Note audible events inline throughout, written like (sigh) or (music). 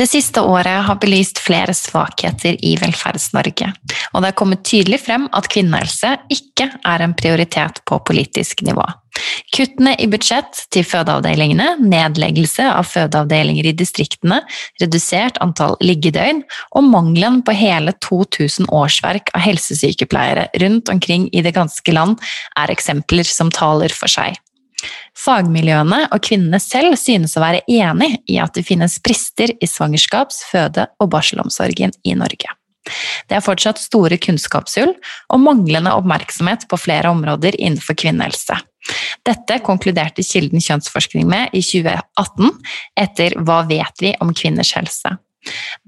Det siste året har belyst flere svakheter i Velferds-Norge, og det har kommet tydelig frem at kvinnehelse ikke er en prioritet på politisk nivå. Kuttene i budsjett til fødeavdelingene, nedleggelse av fødeavdelinger i distriktene, redusert antall liggedøgn og mangelen på hele 2000 årsverk av helsesykepleiere rundt omkring i det ganske land er eksempler som taler for seg. Fagmiljøene og kvinnene selv synes å være enig i at det finnes brister i svangerskaps-, føde- og barselomsorgen i Norge. Det er fortsatt store kunnskapshull og manglende oppmerksomhet på flere områder innenfor kvinnehelse. Dette konkluderte Kilden kjønnsforskning med i 2018 etter Hva vet vi om kvinners helse?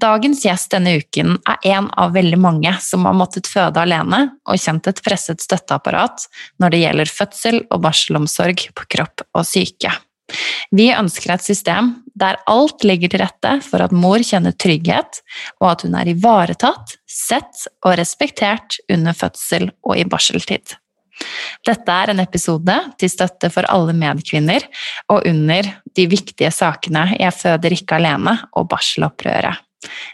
Dagens gjest denne uken er en av veldig mange som har måttet føde alene og kjent et presset støtteapparat når det gjelder fødsel og barselomsorg på kropp og syke. Vi ønsker et system der alt ligger til rette for at mor kjenner trygghet, og at hun er ivaretatt, sett og respektert under fødsel og i barseltid. Dette er en episode til støtte for alle medkvinner og under de viktige sakene Jeg føder ikke alene og barselopprøret.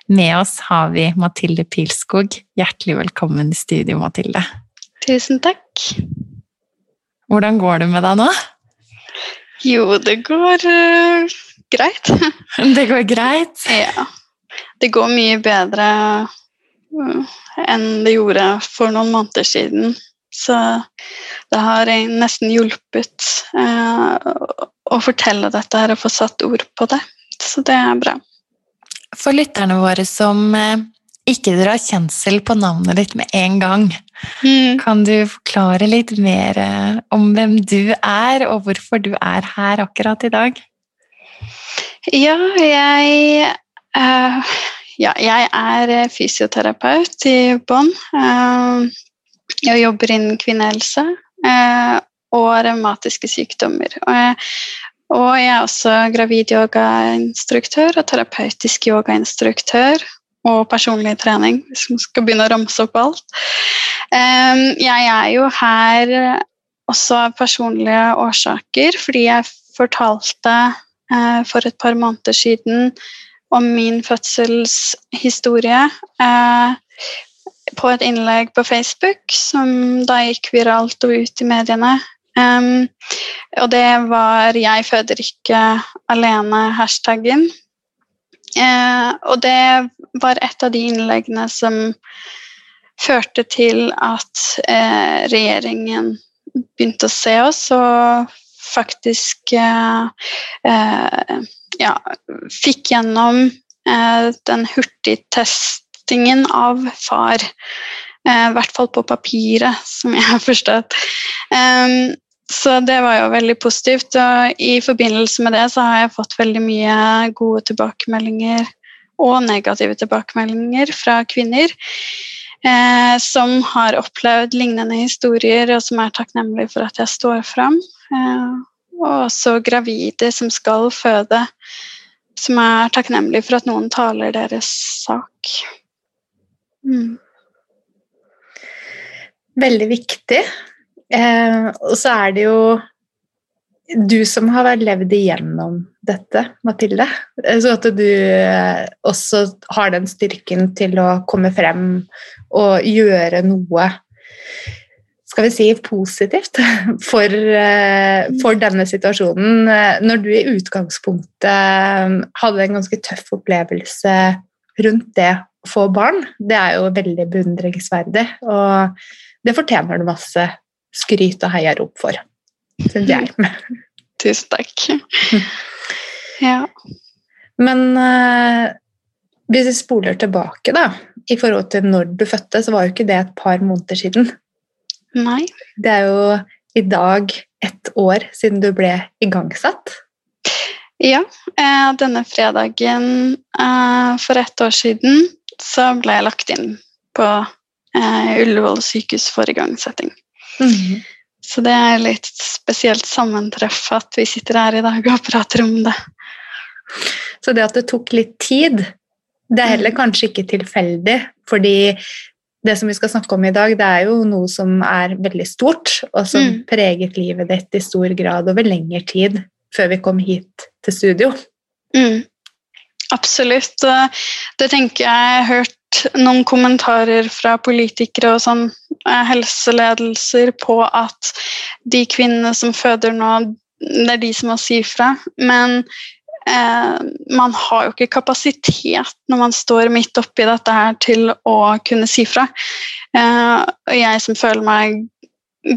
Med oss har vi Mathilde Pilskog. Hjertelig velkommen i studio, Mathilde. Tusen takk. Hvordan går det med deg nå? Jo, det går uh, greit. (laughs) det går greit? Ja. Det går mye bedre uh, enn det gjorde for noen måneder siden. Så det har nesten hjulpet uh, å fortelle dette her og få satt ord på det. Så det er bra. For lytterne våre som ikke drar kjensel på navnet ditt med en gang, mm. kan du forklare litt mer om hvem du er, og hvorfor du er her akkurat i dag? Ja, jeg uh, Ja, jeg er fysioterapeut i Bonn. Uh, jeg jobber innen kvinnehelse uh, og revmatiske sykdommer. Og, og jeg er også gravid yogainstruktør og terapeutisk yogainstruktør og personlig trening, hvis man skal begynne å ramse opp alt. Jeg er jo her også av personlige årsaker, fordi jeg fortalte eh, for et par måneder siden om min fødselshistorie eh, på et innlegg på Facebook som da gikk viralt og ut i mediene. Um, og det var 'Jeg føder ikke alene'-hashtaggen. Uh, og det var et av de innleggene som førte til at uh, regjeringen begynte å se oss og faktisk uh, ja, fikk gjennom den hurtigtestingen av far. Eh, I hvert fall på papiret, som jeg har forstått. Så det var jo veldig positivt. Og i forbindelse med det så har jeg fått veldig mye gode tilbakemeldinger og negative tilbakemeldinger fra kvinner eh, som har opplevd lignende historier, og som er takknemlige for at jeg står fram. Eh, og også gravide som skal føde, som er takknemlige for at noen taler deres sak. Mm. Veldig viktig. Eh, og så er det jo du som har levd igjennom dette, Mathilde. Eh, så at du eh, også har den styrken til å komme frem og gjøre noe skal vi si positivt (laughs) for, eh, for denne situasjonen. Når du i utgangspunktet hadde en ganske tøff opplevelse rundt det å få barn, det er jo veldig beundringsverdig, og det fortjener du masse skryt og heiarop for, syns jeg. (laughs) Tusen takk. (laughs) ja. Men uh, hvis vi spoler tilbake, da, i forhold til når du fødte, så var jo ikke det et par måneder siden. Nei. Det er jo i dag ett år siden du ble igangsatt. Ja, eh, denne fredagen eh, for ett år siden så ble jeg lagt inn på eh, Ullevål sykehus for igangsetting. Mhm. Så det er litt spesielt sammentreff at vi sitter her i dag og prater om det. Så det at det tok litt tid, det er heller kanskje ikke tilfeldig, fordi det som vi skal snakke om i dag, det er jo noe som er veldig stort, og som Mm. preget livet ditt i stor grad over lengre tid før vi kom hit til studio. Mm. Absolutt. Det tenker jeg jeg har hørt noen kommentarer fra politikere og sånn eh, helseledelser på at de kvinnene som føder nå, det er de som må si fra. Men eh, man har jo ikke kapasitet når man står midt oppi dette her til å kunne si fra. Eh, og jeg som føler meg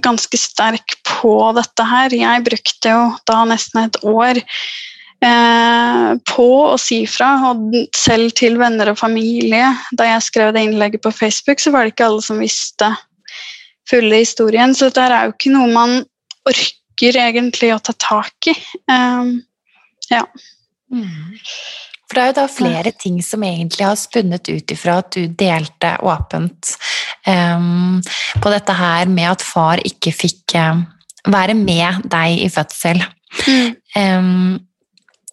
ganske sterk på dette her, jeg brukte jo da nesten et år eh, på å si fra, og selv til venner og familie. Da jeg skrev det innlegget på Facebook, så var det ikke alle som visste fulle historien, så dette er jo ikke noe man orker egentlig å ta tak i. Eh, ja. For det er jo da flere ting som egentlig har spunnet ut ifra at du delte åpent um, på dette her med at far ikke fikk em, være med deg i fødsel. Em,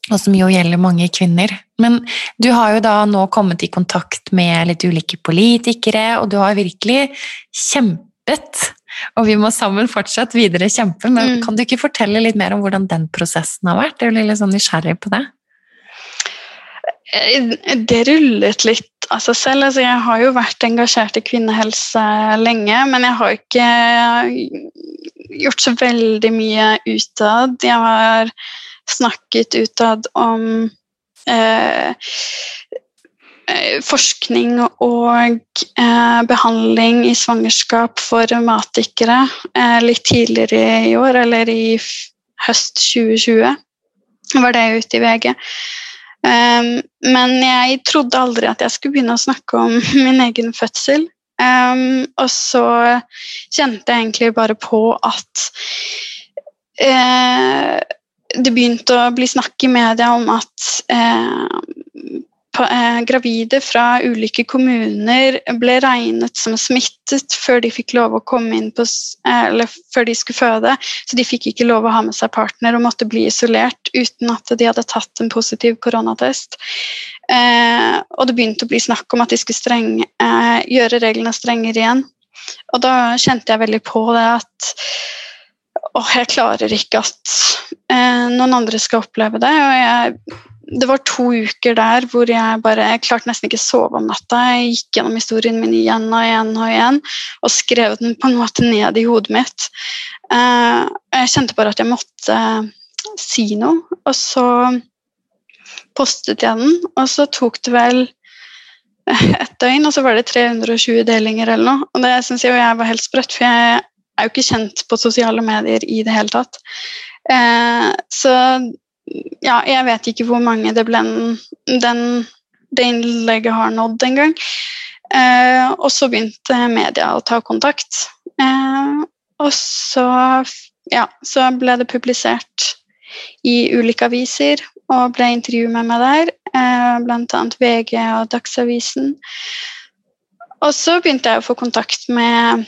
og som jo gjelder mange kvinner. Men du har jo da nå kommet i kontakt med litt ulike politikere, og du har virkelig kjempet. Og vi må sammen fortsatt videre kjempe, men Mm. kan du ikke fortelle litt mer om hvordan den prosessen har vært? Jeg blir litt sånn nysgjerrig på det. Eh, Det rullet litt av seg selv. Altså, jeg har jo vært engasjert i kvinnehelse lenge, men jeg har ikke gjort så veldig mye utad. Jeg har snakket utad om eh, eh, forskning og eh, behandling i svangerskap for revmatikere eh, litt tidligere i år, eller i høst 2020. Var det ute i VG. Um, men jeg trodde aldri at jeg skulle begynne å snakke om (laughs) min egen fødsel. Um, og så kjente jeg egentlig bare på at uh, det begynte å bli snakk i media om at eh, gravide fra ulike kommuner ble regnet som smittet før de fikk lov å komme inn på, eh, eller før de skulle føde. Så de fikk ikke lov å ha med seg partner og måtte bli isolert uten at de hadde tatt en positiv koronatest. Eh, og det begynte å bli snakk om at de skulle streng, eh, gjøre reglene strengere igjen. Og da kjente jeg veldig på det at åh, jeg klarer ikke at eh, noen andre skal oppleve det. Og jeg, det var to uker der hvor jeg bare jeg klarte nesten ikke å sove om natta. Jeg gikk gjennom historien min igjen og igjen og igjen og skrev den på en måte ned i hodet mitt. Eh, jeg kjente bare at jeg måtte si noe, og så postet jeg den, og så tok det vel et døgn, og så var det 320 delinger eller noe. Og det syns jeg jeg var helt sprøtt, for jeg er jo ikke kjent på sosiale medier i det hele tatt. Eh, så ja, jeg vet ikke hvor mange det ble den, det innlegget har nådd engang. Eh, og så begynte media å ta kontakt. Eh, og så, ja, så ble det publisert i ulike aviser og ble intervju med meg der, eh, bl.a. VG og Dagsavisen. Og så begynte jeg å få kontakt med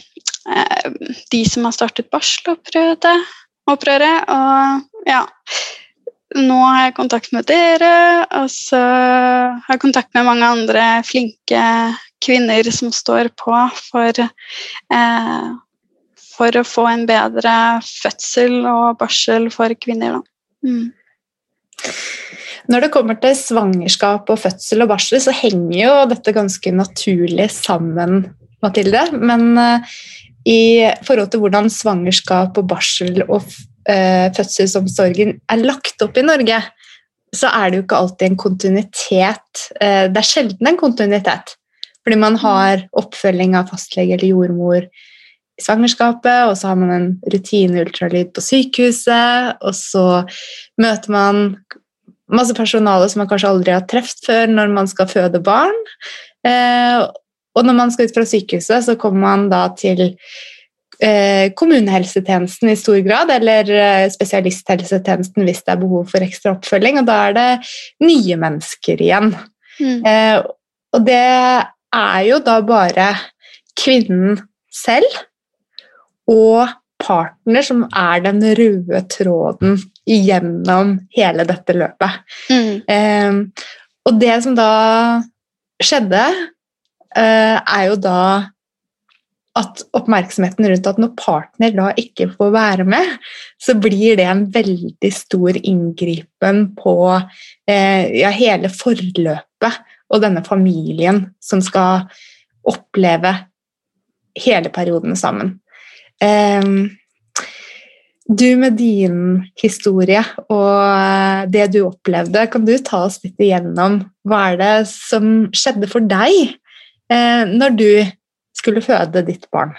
eh, de som har startet barselopprøret, opprøret, og ja Nå har jeg kontakt med dere, og så har jeg kontakt med mange andre flinke kvinner som står på for, eh, for å få en bedre fødsel og barsel for kvinner. Mm. Når det kommer til svangerskap og fødsel og barsel, så henger jo dette ganske naturlig sammen, Mathilde. Men eh, i forhold til hvordan svangerskap og barsel og fødselsomsorgen er lagt opp i Norge, så er det jo ikke alltid en kontinuitet. Eh, det er sjelden en kontinuitet. Fordi man har oppfølging av fastlege eller jordmor i svangerskapet, og så har man en rutineultralyd på sykehuset, og så møter man masse personale som man kanskje aldri har truffet før når man skal føde barn. Eh, og når man skal ut fra sykehuset, så kommer man da til eh, kommunehelsetjenesten i stor grad, eller eh, spesialisthelsetjenesten hvis det er behov for ekstra oppfølging. Og da er det nye mennesker igjen. Mm. Eh, og det er jo da bare kvinnen selv og partner som er den røde tråden gjennom hele dette løpet. Mm. Eh, og det som da skjedde, eh, er jo da at oppmerksomheten rundt at når partner da ikke får være med, så blir det en veldig stor inngripen på eh, ja, hele forløpet og denne familien som skal oppleve hele perioden sammen. Eh, du med din historie og det du opplevde, kan du ta oss litt igjennom hva er det som skjedde for deg eh, når du skulle føde ditt barn?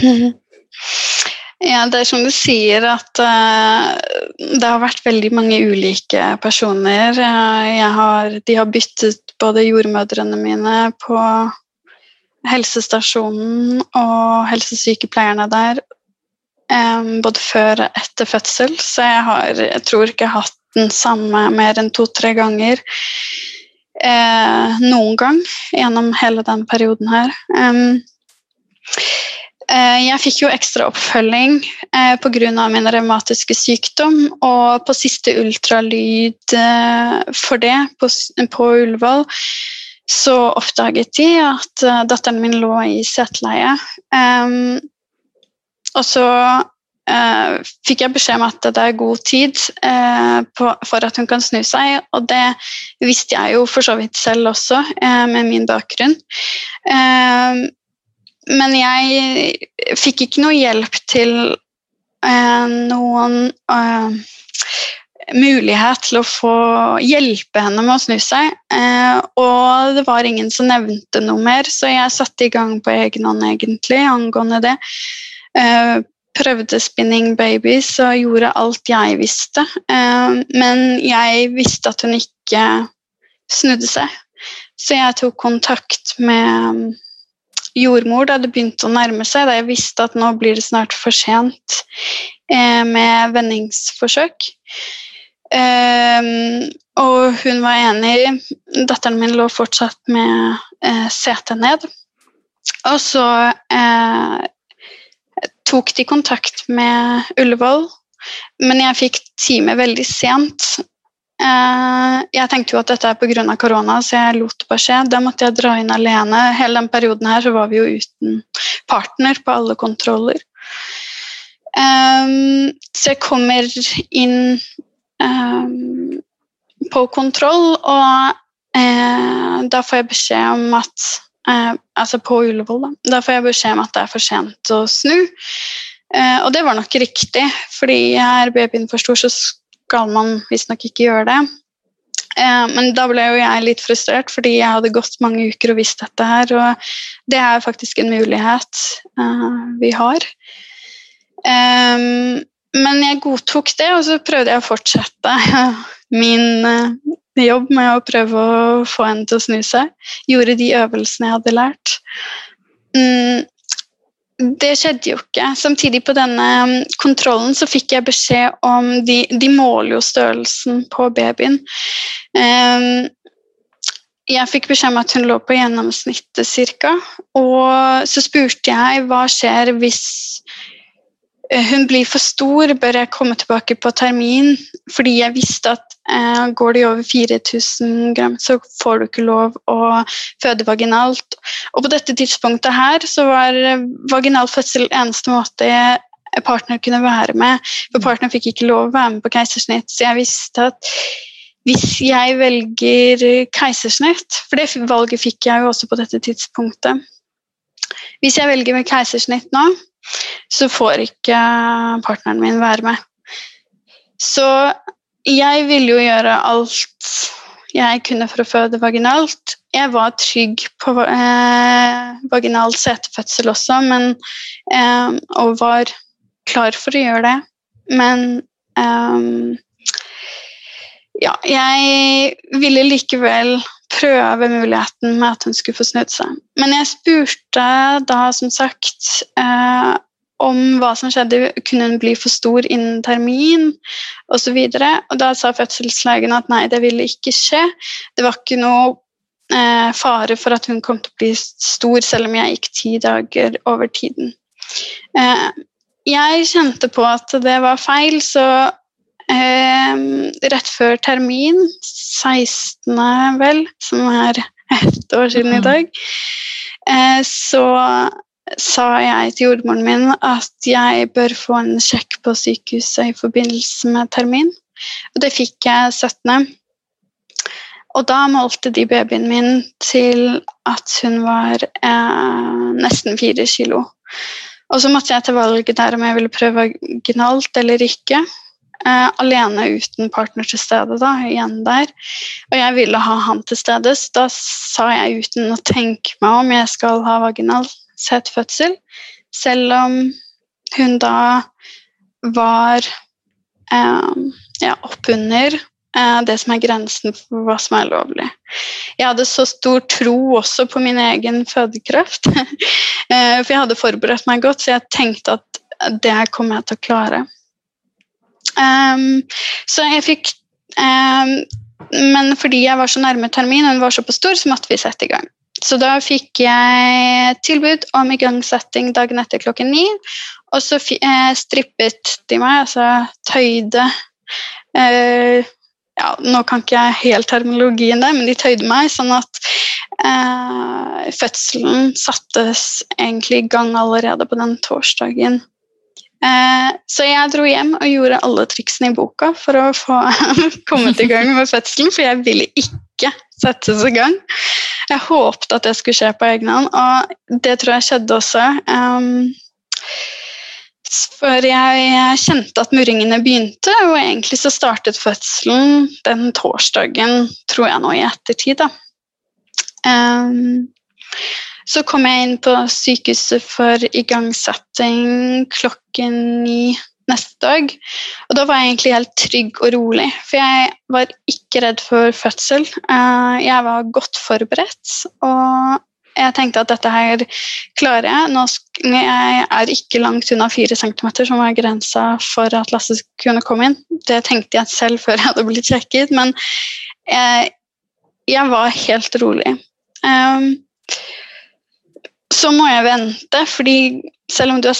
(laughs) Ja, det er som du sier at uh, det har vært veldig mange ulike personer. Uh, har, de har byttet både jordmødrene mine på helsestasjonen og helsesykepleierne der um, både før og etter fødsel, så jeg har jeg tror ikke jeg har hatt den samme mer enn to-tre ganger eh, noen gang gjennom hele den perioden her. Um, jeg fikk jo ekstra oppfølging eh, pga. min revmatiske sykdom, og på siste ultralyd eh, for det på, på Ullevål så oppdaget de at uh, datteren min lå i seteleie. Um, og så uh, fikk jeg beskjed om at det er god tid eh, på, for at hun kan snu seg, og det visste jeg jo for så vidt selv også, eh, med min bakgrunn. men jeg fikk ikke noe hjelp til noen mulighet til å få hjelpe henne med å snu seg. og det var ingen som nevnte noe mer, så jeg satte i gang på egen hånd egentlig angående det. Uh, prøvde spinning babies og gjorde alt jeg visste. Uh, men jeg visste at hun ikke snudde seg. Så jeg tok kontakt med jordmor da det begynte å nærme seg, da jeg visste at nå blir det snart for sent uh, med vendingsforsøk. og hun var enig. Datteren min lå fortsatt med setet ned. Og så tok de kontakt med Ullevål, men jeg fikk time veldig sent. Eh, jeg tenkte jo at dette er pga. korona, så jeg lot det bare skje. Da måtte jeg dra inn alene. Hele den perioden her så var vi jo uten partner på alle kontroller. Um, så jeg kommer inn um, på kontroll, og da får jeg beskjed om at Eh, altså på Ullevål. Da. da får jeg beskjed om at det er for sent å snu. Eh, og det var nok riktig, fordi er babyen for stor, så skal man visstnok ikke gjøre det. Eh, men da ble jo jeg litt frustrert, fordi jeg hadde gått mange uker og visst dette her. Og det er faktisk en mulighet eh, vi har. Eh, men jeg godtok det, og så prøvde jeg å fortsette (laughs) min eh, jobb med å prøve å få henne til å snu seg. Gjorde de øvelsene jeg hadde lært. Mm, det skjedde jo ikke. Samtidig på denne mm, kontrollen så fikk jeg beskjed om De, de måler jo størrelsen på babyen. Jeg fikk beskjed om at hun lå på gjennomsnittet ca. Og så spurte jeg hva skjer hvis Eh, hun blir for stor, bør jeg komme tilbake på termin? Fordi jeg visste at går de over 4000 gram, så får du ikke lov å føde vaginalt. Og på dette tidspunktet her så var vaginal fødsel eneste måte partner kunne være med. For partner fikk ikke lov å være med på keisersnitt, så jeg visste at hvis jeg velger keisersnitt, for det valget fikk jeg jo også på dette tidspunktet Hvis jeg velger med keisersnitt nå, så får ikke partneren min være med. Så jeg ville jo gjøre alt jeg kunne for å føde vaginalt. Jeg var trygg på eh, vaginal setefødsel også, men, eh, og var klar for å gjøre det. Men eh, ja, jeg ville likevel prøve muligheten med at hun skulle få snudd seg. Men jeg spurte da som sagt eh, om hva som skjedde. Kunne hun bli for stor innen termin osv. Og, så og da sa fødselslegen at nei, det ville ikke skje. Det var ikke noe eh, fare for at hun kom til å bli stor, selv om jeg gikk ti dager over tiden. Eh, jeg kjente på at det var feil, så eh, rett før termin, 16. vel, som er ett år siden i dag, eh, så sa jeg til jordmoren min at jeg bør få en sjekk på sykehuset i forbindelse med termin. Og det fikk jeg 17. Og da målte de babyen min til at hun var eh, nesten fire kilo. Og så måtte jeg til valget der om jeg ville prøve vaginalt eller ikke. Eh, alene uten partner til stede, da, igjen der. Og jeg ville ha han til stede, så da sa jeg uten å tenke meg om jeg skal ha vaginal sett fødsel, selv om hun da var eh, ja, oppunder eh, det som er grensen for hva som er lovlig. Jeg hadde så stor tro også på min egen fødekraft, (laughs) eh, for jeg hadde forberedt meg godt, så jeg tenkte at det kommer jeg til å klare. Um, så jeg fikk um, Men fordi jeg var så nærme termin, den var såpass stor, så måtte vi sette i gang. Så da fikk jeg tilbud om igangsetting dagen etter klokken ni. Og så eh, strippet de meg, altså tøyde eh, ja, Nå kan ikke jeg helt terminologien der, men de tøyde meg sånn at eh, fødselen sattes egentlig i gang allerede på den torsdagen. Eh, så jeg dro hjem og gjorde alle triksene i boka for å få (laughs) kommet i gang med fødselen, for jeg ville ikke settes i gang. Jeg håpet at det skulle skje på egen hånd, og det tror jeg skjedde også. Um, for jeg kjente at murringene begynte, og egentlig så startet fødselen den torsdagen, tror jeg nå i ettertid. da. Um, så kom jeg inn på sykehuset for igangsetting klokken ni neste dag. Og da var jeg egentlig helt trygg og rolig, for jeg var ikke redd for fødsel. Eh, jeg var godt forberedt, og jeg tenkte at dette her klarer jeg. Nå jeg er ikke langt unna fire centimeter, som var grensa for at Lasse kunne komme inn. Det tenkte jeg selv før jeg hadde blitt sjekket, men jeg, var helt rolig. Um, så må jeg vente, fordi selv om du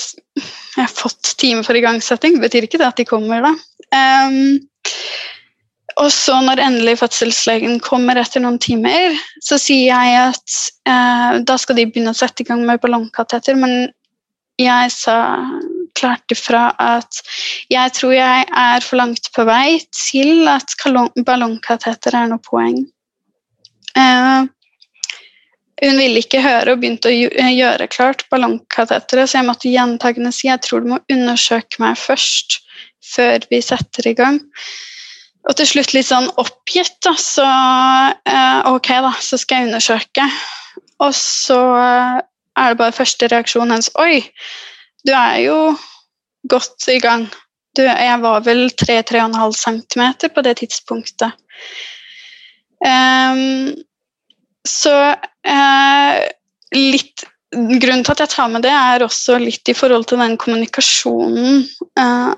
har, har fått time for igangsetting, betyr ikke det at de kommer da. Um, og så når endelig fødselslegen kommer etter noen timer, så sier jeg at uh, da skal de begynne å sette i gang med ballongkateter, men jeg sa klart ifra at jeg tror jeg er for langt på vei til at ballongkateter er noe poeng. Uh, hun ville ikke høre og begynte å eh, gjøre klart ballongkateteret, så jeg måtte gjentagende si jeg tror du må undersøke meg først, før vi setter i gang. Og til slutt litt sånn oppgitt, da, så eh, ok, da, så skal jeg undersøke. Og så eh, er det bare første reaksjon hennes Oi, du er jo godt i gang. Du, jeg var vel 3-3,5 cm på det tidspunktet. Um, så eh, litt Grunnen til at jeg tar med det, er også litt i forhold til den kommunikasjonen. Eh,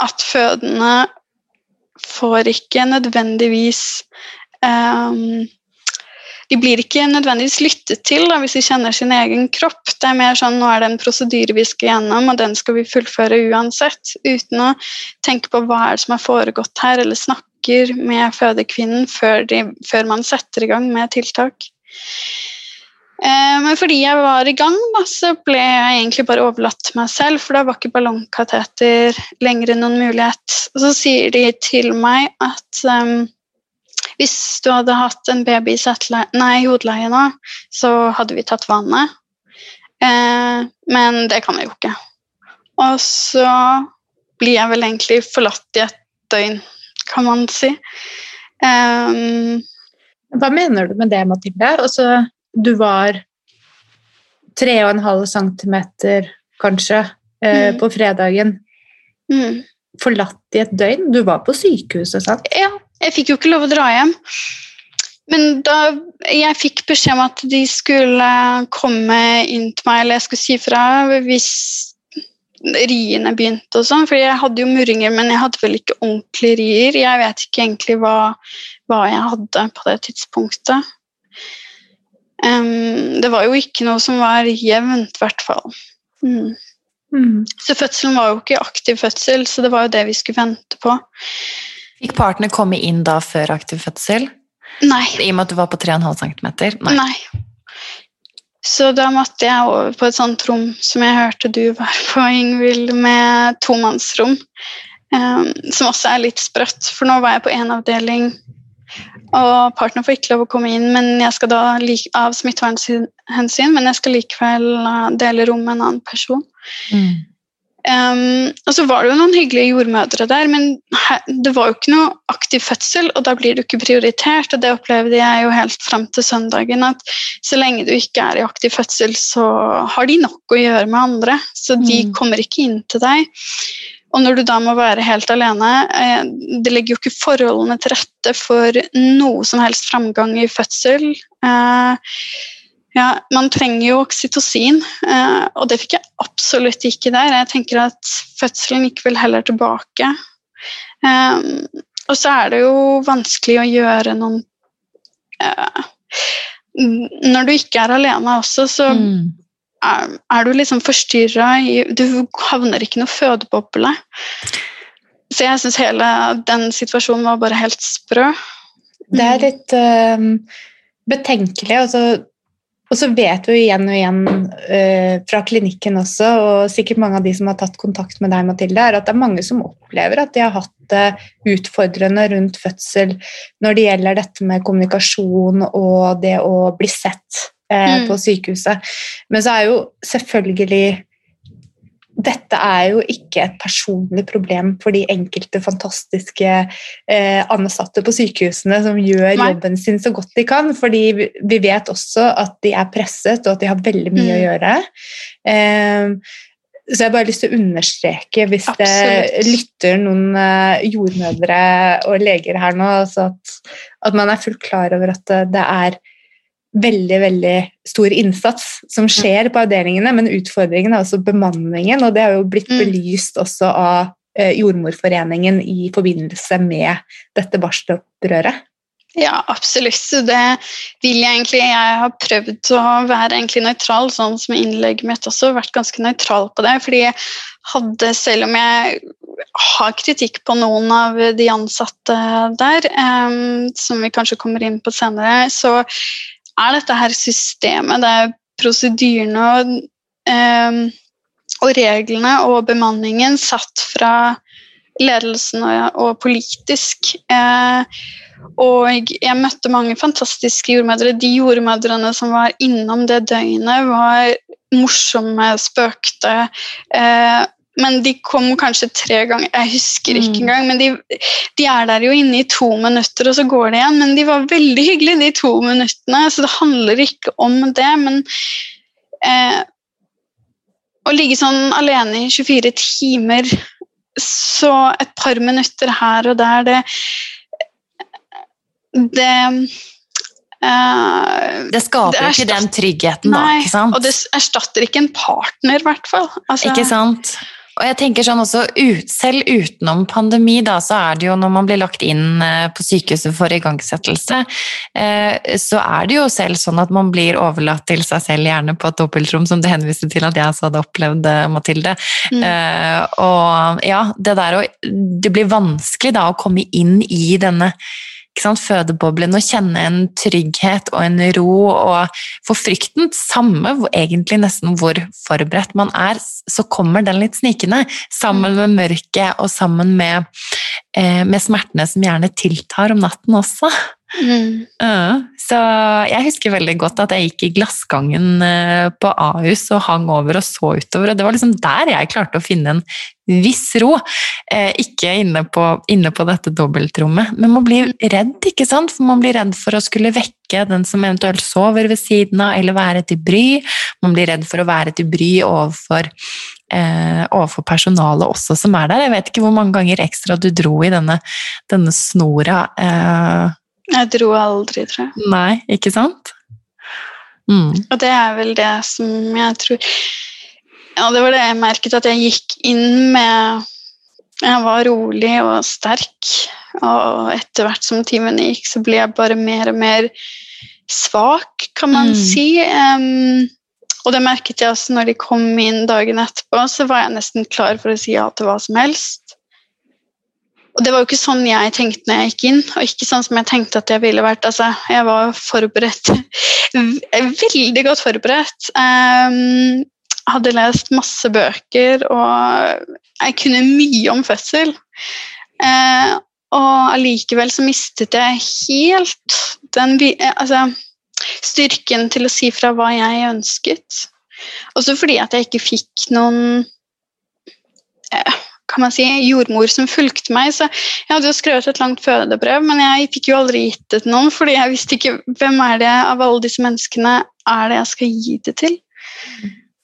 at fødende får ikke nødvendigvis eh, de blir ikke nødvendigvis lyttet til da, hvis de kjenner sin egen kropp. Det er mer sånn nå er det en prosedyre vi skal gjennom, og den skal vi fullføre uansett. Uten å tenke på hva er det som har foregått her, eller snakker med fødekvinnen før, de, før man setter i gang med tiltak. Eh, men fordi jeg var i gang, så ble jeg egentlig bare overlatt til meg selv, for da var ikke ballongkateter lenger noen mulighet. Og så sier de til meg at um, hvis du hadde hatt en baby i hodeleie nå, så hadde vi tatt vannet. Eh, men det kan vi jo ikke. Og så blir jeg vel egentlig forlatt i et døgn, kan man si. Um, hva mener du med det, Mathilde? Altså, du var 3,5 cm kanskje eh, mm. på fredagen. Mm. Forlatt i et døgn? Du var på sykehuset, sant? Ja, jeg fikk jo ikke lov å dra hjem. Men da jeg fikk beskjed om at de skulle komme inn til meg, eller jeg skulle si fra hvis riene begynte og sånn. For jeg hadde jo murringer, men jeg hadde vel ikke ordentlige rier. Jeg vet ikke egentlig hva, hva jeg hadde på det tidspunktet. Um, det var jo ikke noe som var jevnt, i hvert fall. Mm. Mm. Så fødselen var jo ikke aktiv fødsel, så det var jo det vi skulle vente på. Fikk partene komme inn da før aktiv fødsel? Nei. I og med at du var på 3,5 cm? Nei. Nei. Så da måtte jeg over på et sånt rom som jeg hørte du var på, Ingvild, med tomannsrom. Um, som også er litt sprøtt, for nå var jeg på én avdeling, og partner får ikke lov å komme inn men jeg skal da av smittevernhensyn, men jeg skal likevel dele rom med en annen person. Mm. Um, og så var det jo noen hyggelige jordmødre der, men det var jo ikke noe aktiv fødsel, og da blir du ikke prioritert. Og det opplevde jeg jo helt fram til søndagen, at så lenge du ikke er i aktiv fødsel, så har de nok å gjøre med andre. Så de mm. kommer ikke inn til deg. Og når du da må være helt alene eh, Det legger jo ikke forholdene til rette for noe som helst framgang i fødsel. Eh, ja, man trenger jo oksytocin, eh, og det fikk jeg absolutt ikke der. Jeg tenker at fødselen gikk vel heller tilbake. Um, og så er det jo vanskelig å gjøre noen uh, Når du ikke er alene også, så mm. er, er, du liksom forstyrra Du havner ikke i noe fødeboble. Så jeg syns hele den situasjonen var bare helt sprø. Det er litt uh, betenkelig. altså og så vet vi jo igjen og igjen uh, fra klinikken også, og sikkert mange av de som har tatt kontakt med deg, Mathilde, er at det er mange som opplever at de har hatt det utfordrende rundt fødsel når det gjelder dette med kommunikasjon og det å bli sett uh, mm. på sykehuset. Men så er jo selvfølgelig dette er jo ikke et personlig problem for de enkelte fantastiske eh, ansatte på sykehusene som gjør Nei. jobben sin så godt de kan, fordi vi vet også at de er presset, og at de har veldig mye mm. å gjøre. Eh, så jeg har bare lyst til å understreke, hvis Absolutt. det lytter noen eh, jordmødre og leger her nå, altså at, at, man er fullt klar over at det er veldig veldig stor innsats som skjer på avdelingene, men utfordringen er også bemanningen, og det har jo blitt mm. belyst også av eh, Jordmorforeningen i forbindelse med dette barselopprøret. Ja, absolutt. Det vil jeg egentlig. Jeg har prøvd å være egentlig nøytral, sånn som innlegget mitt også, vært ganske nøytral på det. fordi jeg hadde, selv om jeg har kritikk på noen av de ansatte der, um, som vi kanskje kommer inn på senere, så er dette her systemet, det er prosedyrene og, eh, og reglene og bemanningen satt fra ledelsen og, og politisk. Eh, og jeg møtte mange fantastiske jordmødre. De jordmødrene som var innom det døgnet, var morsomme, spøkte. Eh, men de kom kanskje tre ganger. Jeg husker ikke mm. engang. Men de, de, er der jo inne i to minutter, og så går det igjen. Men de var veldig hyggelige, de to minuttene, så det handler ikke om det. Men eh, å ligge sånn alene i 24 timer, så et par minutter her og der, det Det Uh, det skaper det ikke den tryggheten, nei, da. ikke sant? Og det erstatter ikke en partner, i hvert fall. Altså, ikke sant? Og jeg tenker sånn også, ut, Selv utenom pandemi, da, så er det jo når man blir lagt inn eh, på sykehuset for igangsettelse, eh, så er det jo selv sånn at man blir overlatt til seg selv, gjerne på et dobbeltrom, som det henviste til at jeg så hadde opplevd, eh, Mathilde. Mm. Og ja, det der å Det blir vanskelig da å komme inn i denne fødeboblen og kjenne en trygghet og en ro. Og for frykten, samme egentlig nesten hvor forberedt man er, så kommer den litt snikende. Sammen med mørket og sammen med, eh, med smertene som gjerne tiltar om natten også. Mm. Uh, så jeg husker veldig godt at jeg gikk i glassgangen uh, på Ahus og hang over og så utover, og det var liksom der jeg klarte å finne en viss ro. Uh, ikke inne på, inne på, dette dobbeltrommet. Men man blir redd, ikke sant? For man blir redd for å skulle vekke den som eventuelt sover ved siden av, eller være til bry. Man blir redd for å være til bry overfor overfor personalet også som er der. Jeg vet ikke hvor mange ganger ekstra du dro i denne, denne snora jeg dro aldri, tror jeg. Nei, ikke sant? Mm. Og det er vel det som jeg tror ja, det var det jeg merket, at jeg gikk inn med Jeg var rolig og sterk, og etter hvert som timene gikk, så ble jeg bare mer og mer svak, kan man Mm. si. Um, og det merket jeg også når de kom inn dagen etterpå, så var jeg nesten klar for å si ja til hva som helst. Og det var jo ikke sånn jeg tenkte når jeg gikk inn, og ikke sånn som jeg tenkte at jeg ville vært. Altså, jeg var forberedt, (laughs) veldig godt forberedt. Um, hadde lest masse bøker, og jeg kunne mye om fødsel. Uh, og allikevel så mistet jeg helt den altså, styrken til å si fra hva jeg ønsket. Også fordi at jeg ikke fikk noen eh, kan man si, jordmor som fulgte meg. Så jeg hadde jo skrevet et langt fødebrev, men jeg fikk jo aldri gitt det til noen, fordi jeg visste ikke hvem er det av alle disse menneskene er det jeg skal gi det til.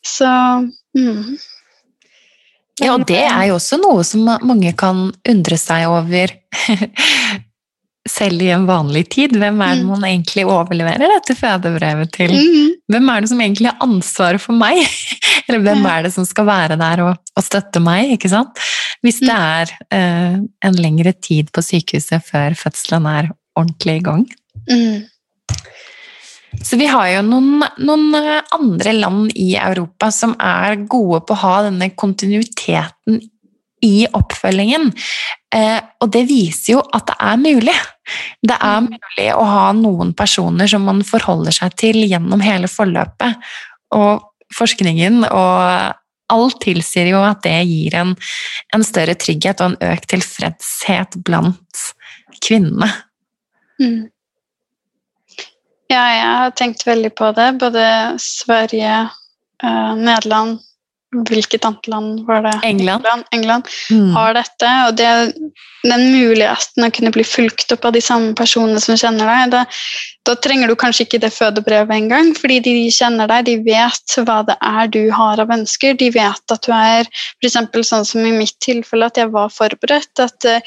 Så mm. Ja, og det er jo også noe som mange kan undre seg over (laughs) selv i en vanlig tid. Hvem er det Mm. man egentlig overleverer dette fødebrevet til? Mm. Hvem er det som egentlig har ansvaret for meg? (laughs) Eller hvem er det som skal være der og, og støtte meg, ikke sant? Hvis det er eh, en lengre tid på sykehuset før fødselen er ordentlig i gang. Mm. Så vi har jo noen, noen eh, andre land i Europa som er gode på å ha denne kontinuiteten i oppfølgingen. Eh, og det viser jo at det er mulig. Det er Mm. mulig å ha noen personer som man forholder seg til gjennom hele forløpet. Og forskningen og alt tilsier jo at det gir en, en større trygghet og en økt tilfredshet blant kvinnene. Mm. Ja, jeg har tenkt veldig på det. Både Sverige, eh, Nederland Hvilket annet land var det? England. England Mm. har dette, og det, den muligheten å kunne bli fulgt opp av de samme personene som kjenner deg, da, da trenger du kanskje ikke det fødebrevet engang, fordi de kjenner deg, de vet hva det er du har av ønsker, de vet at du er eksempel sånn som i mitt tilfelle, at jeg var forberedt, at eh,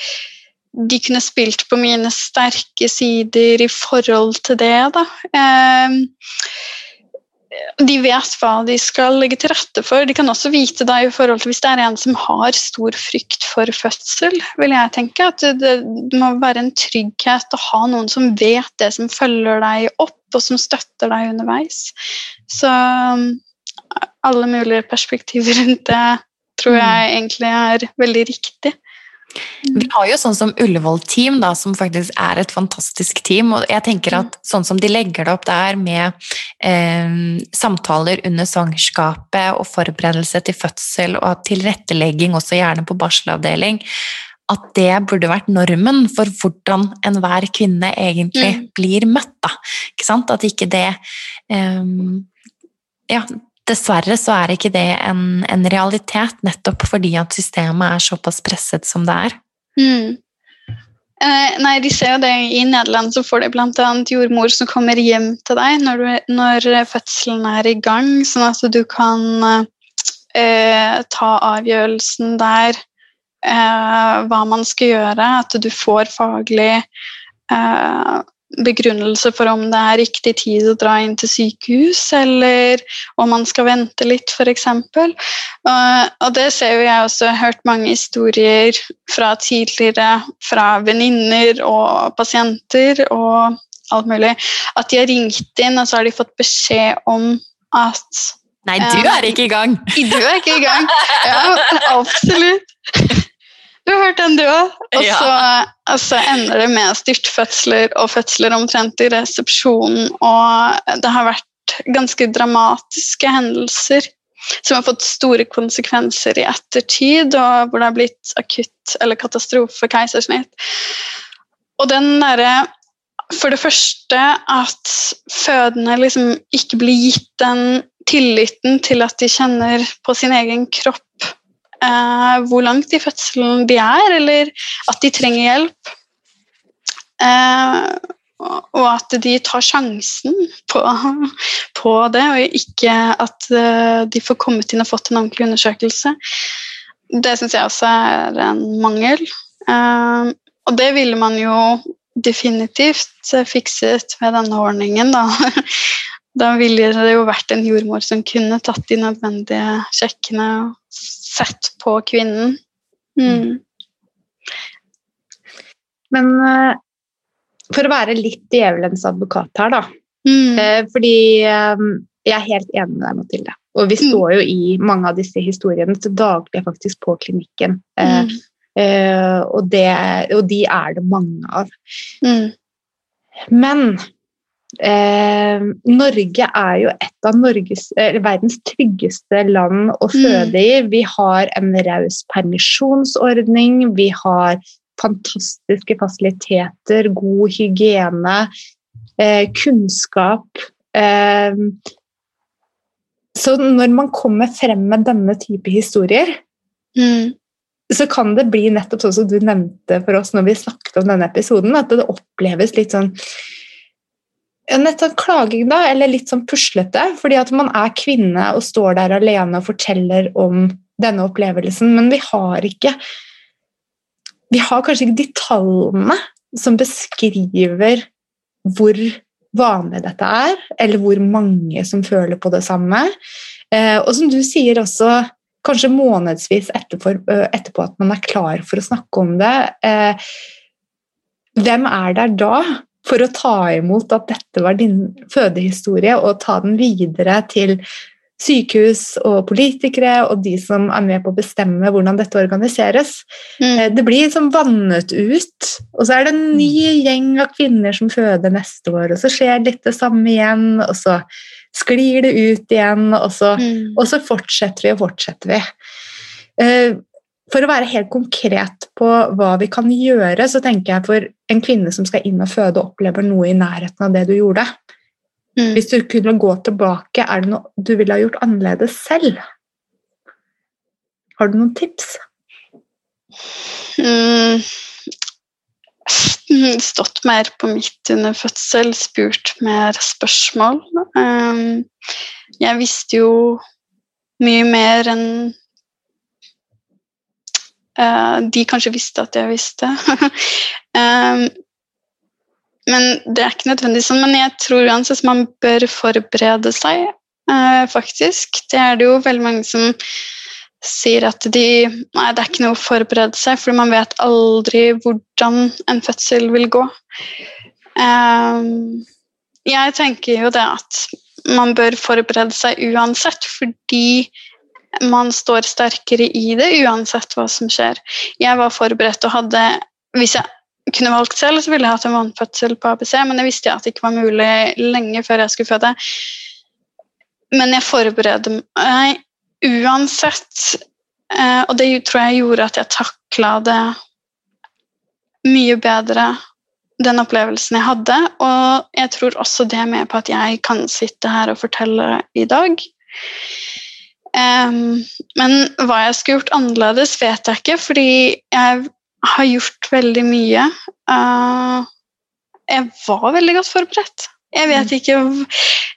de kunne spilt på mine sterke sider i forhold til det, da. Ehm, de vet hva de skal legge til rette for. De kan også vite da, i forhold til hvis det er en som har stor frykt for fødsel, vil jeg tenke at det, det må være en trygghet å ha noen som vet det, som følger deg opp, og som støtter deg underveis. Så um, alle mulige perspektiver rundt det tror jeg egentlig er veldig riktig. Vi har jo sånn som Ullevål Team, da, som faktisk er et fantastisk team. Og jeg tenker at sånn som de legger det opp der med eh, samtaler under svangerskapet og forberedelse til fødsel og tilrettelegging også gjerne på barselavdeling, at det burde vært normen for hvordan enhver kvinne egentlig Mm. blir møtt. Da. Ikke sant? At ikke det eh, Ja, dessverre så er ikke det en, en realitet, nettopp fordi at systemet er såpass presset som det er. Mm. Nei, de ser jo det I Nederland så får de bl.a. jordmor som kommer hjem til deg når, du, når fødselen er i gang, sånn at du kan eh, ta avgjørelsen der eh, hva man skal gjøre, at du får faglig eh, begrunnelse for om det er riktig tid å dra inn til sykehus, eller om man skal vente litt, f.eks. Uh, og det ser jo jeg også, hørt mange historier fra tidligere, fra venninner og pasienter og alt mulig, at de har ringt inn, og så har de fått beskjed om at Nei, du er ikke i gang! (laughs) du er ikke i gang. Ja, absolutt. (laughs) Du har hørt den, du òg. Og så, og så ender det med styrtfødsler og fødsler omtrent i resepsjonen. Og det har vært ganske dramatiske hendelser som har fått store konsekvenser i ettertid, og hvor det har blitt akutt eller katastrofe keisersnitt. Og den derre For det første at fødende liksom ikke blir gitt den tilliten til at de kjenner på sin egen kropp eh, hvor langt i fødselen de er, eller at de trenger hjelp. Eh, og- at de tar sjansen på, på det, og ikke at eh, de får kommet inn og fått en ordentlig undersøkelse. Det syns jeg også er en mangel. Eh, og det ville man jo definitivt fikset med denne ordningen, da. (laughs) da ville det jo vært en jordmor som kunne tatt de nødvendige sjekkene og sett på kvinnen. Mm. Men uh, for å være litt djevelens advokat her, da. Mm. Uh, fordi um, jeg er helt enig med deg, Mathilde. Og vi står jo i mange av disse historiene til daglig faktisk på klinikken. Uh, og, det, og, de er det mange av. Mm. Men Norge er jo et av Norges, verdens tryggeste land å føde i. Vi har en raus permisjonsordning, vi har fantastiske fasiliteter, god hygiene, eh, kunnskap. Eh, så når man kommer frem med denne type historier, mm. så kan det bli nettopp sånn som du nevnte for oss når vi snakket om denne episoden, at det oppleves litt sånn Nettopp klaging, da, eller litt sånn puslete. Fordi at man er kvinne og står der alene og forteller om denne opplevelsen, men vi har ikke vi har kanskje ikke de tallene som beskriver hvor vanlig dette er, eller hvor mange som føler på det samme. Eh, og som du sier også, kanskje månedsvis etterpå, etterpå at man er klar for å snakke om det. Eh, hvem er der da for å ta imot at dette var din fødehistorie, og ta den videre til sykehus og politikere og de som er med på å bestemme hvordan dette organiseres. Mm. Det blir liksom vannet ut, og så er det en ny gjeng av kvinner som føder neste år, og så skjer litt det samme igjen, og så sklir det ut igjen, og så, mm. og så fortsetter vi og fortsetter vi. For å være helt konkret på hva vi kan gjøre, så tenker jeg for en kvinne som skal inn og føde og opplever noe i nærheten av det du gjorde, Mm. hvis du kunne gå tilbake, er det noe du ville ha gjort annerledes selv? Har du noen tips? Mm. Stått mer på midt under fødsel, spurt mer spørsmål. Um, jeg visste jo mye mer enn de kanskje visste at jeg visste. um, (laughs) men det er ikke nødvendig sånn. Men jeg tror uansett man bør forberede seg, eh, faktisk. Det er det jo veldig mange som sier at de Nei, det er ikke noe å forberede seg, for man vet aldri hvordan en fødsel vil gå. Jeg tenker jo det at man bør forberede seg uansett, fordi man står sterkere i det uansett hva som skjer. Jeg var forberedt og hadde Hvis jeg kunne valgt selv, så ville jeg hatt en vannfødsel på ABC, men det visste jeg at det ikke var mulig lenge før jeg skulle føde. Men jeg forbereder meg uansett, eh, og det tror jeg gjorde at jeg takla det mye bedre, den opplevelsen jeg hadde. Og jeg tror også det er med på at jeg kan sitte her og fortelle i dag. Um, men hva jeg skulle gjort annerledes, vet jeg ikke, fordi jeg har gjort veldig mye. Uh, jeg var veldig godt forberedt. Jeg vet Mm. ikke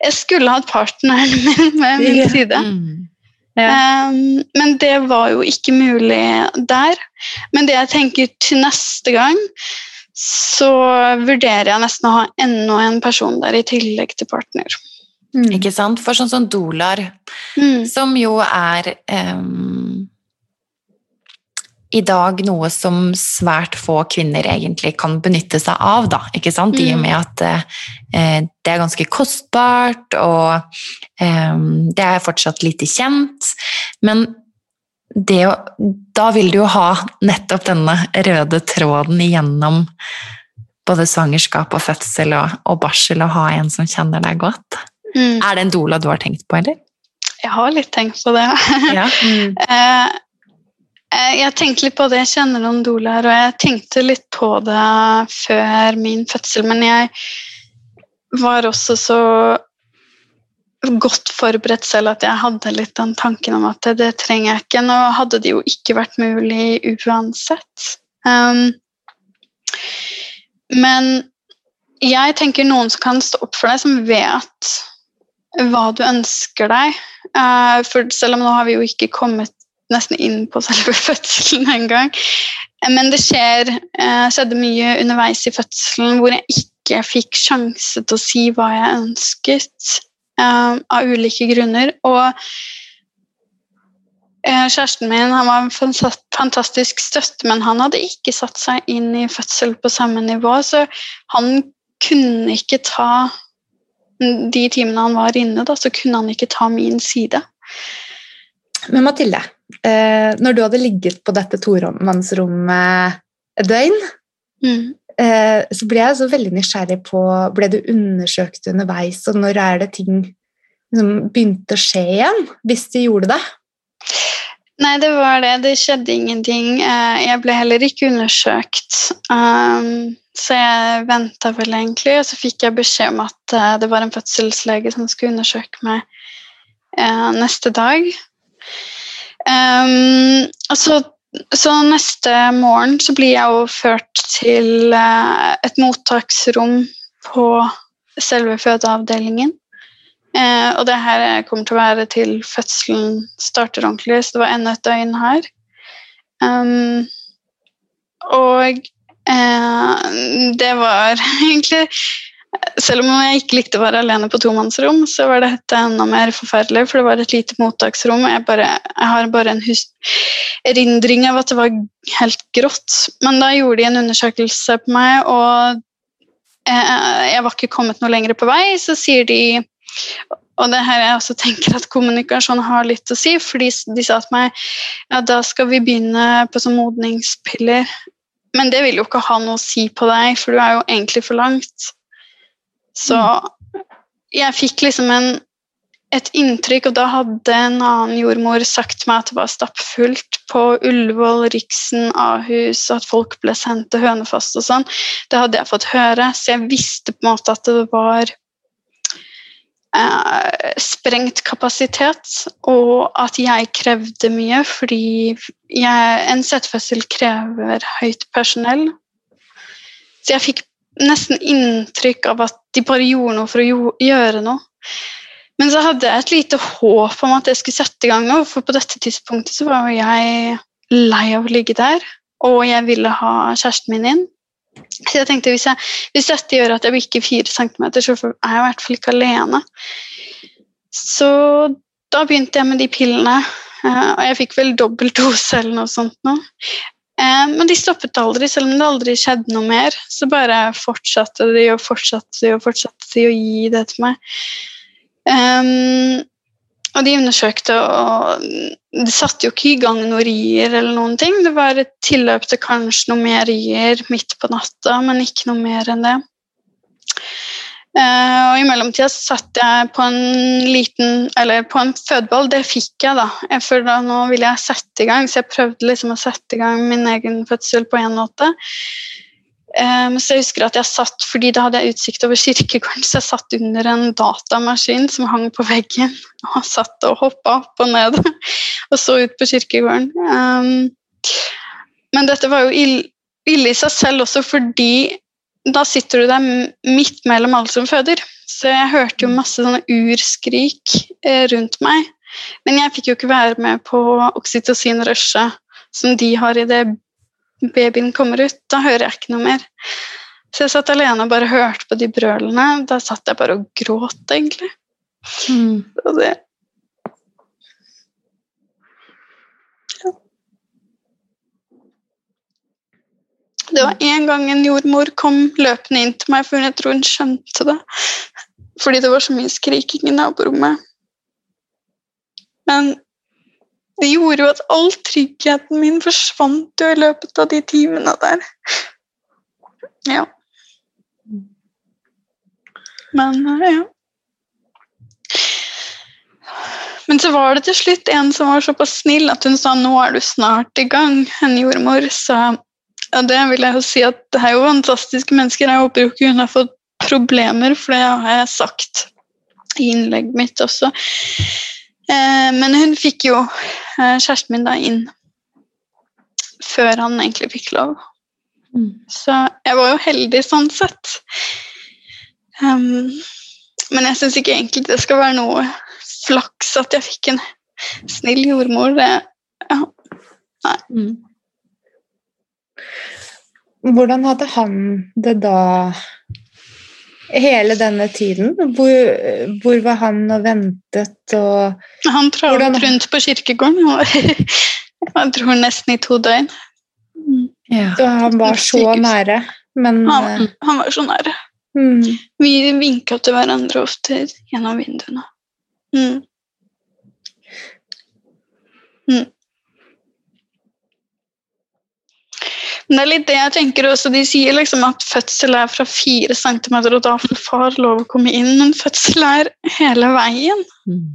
Jeg skulle hatt partneren (laughs) min med min side. Mm. Ja. Um, men det var jo ikke mulig der. Men det jeg tenker til neste gang, så vurderer jeg nesten å ha enda en person der i tillegg til partner. Mm. Ikke sant? For sånn som dolar, Mm. som jo er um, i dag noe som svært få kvinner egentlig kan benytte seg av, da, ikke sant? I og Mm. med at eh, det er ganske kostbart, og eh, det er fortsatt lite kjent. Men det da vil du jo ha nettopp denne røde tråden igjennom både svangerskap og fødsel og, og barsel, og ha en som kjenner deg godt. Mm. Er det en doula du har tenkt på, eller? Jeg har litt tenkt på det. Ja. (laughs) Mm. Eh, eh, jeg tenkte litt på det, jeg kjenner noen doulaer, og jeg tenkte litt på det før min fødsel, men jeg var også så godt forberedt selv at jeg hadde litt den tanken om at det, det trenger jeg ikke. Nå hadde det jo ikke vært mulig uansett. Um, men jeg tenker noen som kan stå opp for deg, som vet hva du ønsker deg. Eh, for selv om nå har vi jo ikke kommet nesten inn på (laughs) selve fødselen engang. Men det skjer, eh, skjedde mye underveis i fødselen hvor jeg ikke fikk sjanse til å si hva jeg ønsket. eh, av ulike grunner. Og eh, kjæresten min var en fantastisk støtte, men han hadde ikke satt seg inn i fødsel på samme nivå, så han kunne ikke ta De timene han var inne, da, så kunne han ikke ta min side. Men Mathilde, eh, når du hadde ligget på dette tomannsrommet et døgn, Mm. eh, så ble jeg så veldig nysgjerrig på Ble du undersøkt underveis, og når er det ting som begynte å skje igjen? Hvis de gjorde det? Nei, det var det. Det skjedde ingenting. Eh, Jeg ble heller ikke undersøkt. Um, så jeg venta vel egentlig, og så fikk jeg beskjed om at eh, det var en fødselslege som skulle undersøke meg eh, neste dag. Um, og så, så neste morgen så blir jeg overført til et mottaksrom på selve fødeavdelingen. Eh, og det her kommer til å være til fødselen starter ordentlig, så det var enda et døgn her. Um, og eh, det var (laughs) egentlig Selv om jeg ikke likte å være alene på tomannsrom, så var dette enda mer forferdelig, for det var et lite mottaksrom. Jeg, bare, jeg har bare en erindring av at det var helt grått. Men da gjorde de en undersøkelse på meg, og eh, jeg var ikke kommet noe lenger på vei, så sier de og det her jeg også tenker at kommunikasjon har litt å si, fordi de sa til meg ja, da skal vi begynne på sånn modningspiller. Men det vil jo ikke ha noe å si på deg, for du er jo egentlig for langt. Så jeg fikk liksom en, et inntrykk, og da hadde en annen jordmor sagt til meg at det var stappfullt på Ullevål, Riksen, Ahus, og at folk ble sendt til Hønefoss og sånn. Det hadde jeg fått høre, så jeg visste på en måte at det var eh, sprengt kapasitet, og at jeg krevde mye, fordi jeg, en settefødsel krever høyt personell. Så jeg fikk nesten inntrykk av at de bare gjorde noe for å gjøre noe. Men så hadde jeg et lite håp om at jeg skulle sette i gang noe, for på dette tidspunktet så var jeg lei av å ligge der, og jeg ville ha kjæresten min inn. Så jeg tenkte hvis, jeg, hvis dette gjør at jeg bikker fire centimeter, så er jeg i hvert fall ikke alene. Så da begynte jeg med de pillene, eh, og jeg fikk vel dobbel dose eller noe sånt nå. Eh, Men de stoppet aldri, selv om det aldri skjedde noe mer. Så bare fortsatte de og fortsatte de og fortsatte de å gi det til meg. Og de undersøkte, og det satte jo ikke i gang noen rier eller noen ting. Det var et tilløp til kanskje noe mer rier midt på natta, men ikke noe mer enn det. Uh, og I mellomtida satt jeg på en liten, eller på en fødeball. Det fikk jeg, da. Jeg følte da nå ville jeg sette i gang, så jeg prøvde liksom å sette i gang min egen fødsel på en måte. Um, så jeg husker at jeg satt, fordi da hadde jeg utsikt over kirkegården, så jeg satt under en datamaskin som hang på veggen, (laughs) og satt og hoppa opp og ned (laughs) og så ut på kirkegården. Um, men dette var jo ille, ille i seg selv også fordi da sitter du der midt mellom alle som føder. Så jeg hørte jo masse sånne urskrik eh, rundt meg. Men jeg fikk jo ikke være med på oksytocin-rushet som de har i det babyen kommer ut, da hører jeg ikke noe mer. Så jeg satt alene og bare hørte på de brølene. Da satt jeg bare og gråt, egentlig. Og det Ja. Det var en gang en jordmor kom løpende inn til meg, for jeg tror hun skjønte det. Fordi det var så mye skriking i naborommet. Men det gjorde jo at all tryggheten min forsvant jo i løpet av de timene der. Ja. Men eh, ja. Men så var det til slutt en som var såpass snill at hun sa nå er du snart i gang, en jordmor. Så ja, det vil jeg jo si at det er jo fantastiske mennesker. Jeg håper jo ikke hun har fått problemer, for det har jeg sagt i innlegget mitt også. Eh, men hun fikk jo eh, kjæresten min da inn før han egentlig fikk lov. Så jeg var jo heldig sånn sett. Um, men jeg syns ikke egentlig det skal være noe flaks at jeg fikk en snill jordmor. Det, ja. Hvordan hadde han det da hele denne tiden? Hvor, hvor var han og ventet og Han travet rundt på kirkegården. og (laughs) Jeg tror nesten i to døgn. Mm. Ja. Så han var så nære, men Han, han var så nære. eh, mm, Vi vinka til hverandre ofte gjennom vinduene. Mm. Mm. Det er litt det jeg tenker også. De sier liksom at fødsel er fra fire centimeter, og da får far lov å komme inn, men fødsel er hele veien. Mm.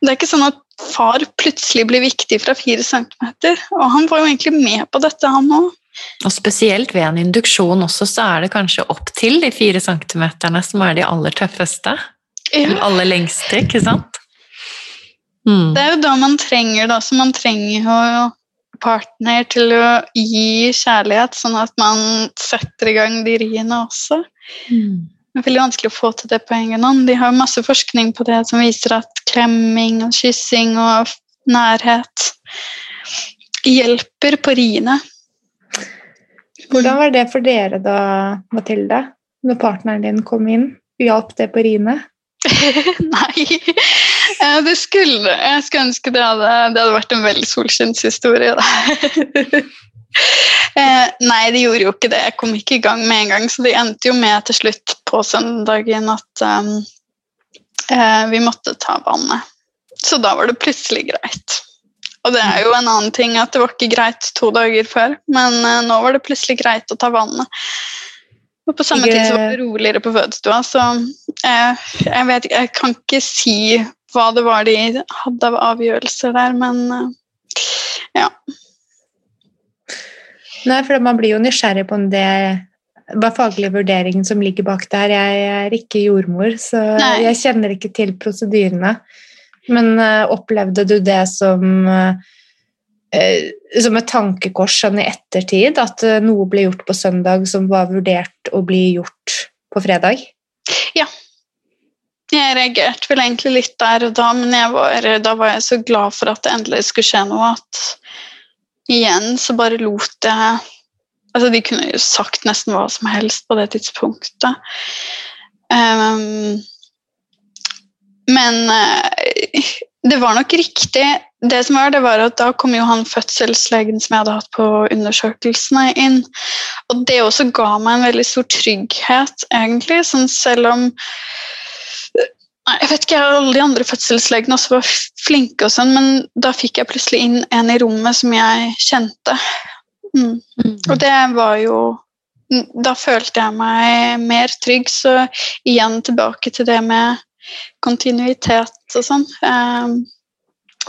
Det er ikke sånn at far plutselig blir viktig fra fire centimeter. Og han var jo egentlig med på dette, han òg. Og spesielt ved en induksjon også, så er det kanskje opp til de fire centimeterne som er de aller tøffeste. De Ja. aller lengste, ikke sant? Mm. Det er jo da man trenger det også. Man trenger jo partner til å gi kjærlighet, sånn at man setter i gang de riene også. Mm. Det er veldig vanskelig å få til det på egen hånd. De har masse forskning på det som viser at klemming og kyssing og nærhet hjelper på riene. Hvordan var det for dere da, Mathilde? Når partneren din kom inn? Hjalp det på riene? (laughs) Nei, det skulle Jeg skulle ønske det hadde, det hadde vært en veldig solskinnshistorie. da. (laughs) Eh, Nei, det gjorde jo ikke det. Jeg kom ikke i gang med en gang, så det endte jo med til slutt på søndagen at um, eh, vi måtte ta vannet. Så da var det plutselig greit. Og det er jo en annen ting at det var ikke greit to dager før, men eh, nå var det plutselig greit å ta vannet. Og på samme jeg... tid så var det roligere på fødestua, så eh, jeg vet jeg kan ikke si hva det var de hadde av avgjørelser der, men eh, ja. Nei, for man blir jo nysgjerrig på om det hva faglig vurdering som ligger bak der. Jeg er ikke jordmor, så Nei. jeg kjenner ikke til prosedyrene. Men uh, opplevde du det som eh, som et tankekors sånn i ettertid? At noe ble gjort på søndag som var vurdert å bli gjort på fredag? Jeg reagerte vel egentlig litt der og da, men var, da var jeg så glad for at det endelig skulle skje noe, at igjen så bare lot jeg Altså, de kunne jo sagt nesten hva som helst på det tidspunktet. Um, men eh, det var nok riktig. Det som var, det var at da kom jo han fødselslegen som jeg hadde hatt på undersøkelsene, inn. Og det også ga meg en veldig stor trygghet, egentlig. Sånn selv om Jeg vet ikke, alle de andre fødselslegene også var flinke, og sånn, men da fikk jeg plutselig inn en i rommet som jeg kjente. Mm. Og det var jo Da følte jeg meg mer trygg, så igjen tilbake til det med kontinuitet og sånn. Um,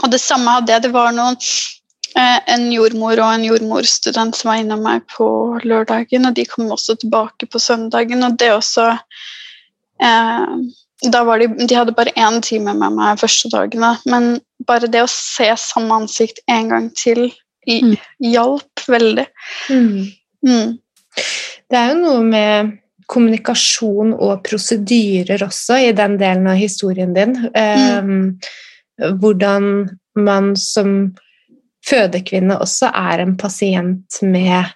og det samme hadde jeg. Det var noen eh, en jordmor og en jordmorstudent som var innom meg på lørdagen, og de kom også tilbake på søndagen, og det også eh, de, de hadde bare én time med meg første dagene, men bare det å se samme ansikt en gang til i, Mm. hjalp veldig. Mm. Det er jo noe med kommunikasjon og prosedyrer også i den delen av historien din. Eh, Hvordan man som fødekvinne også er en pasient med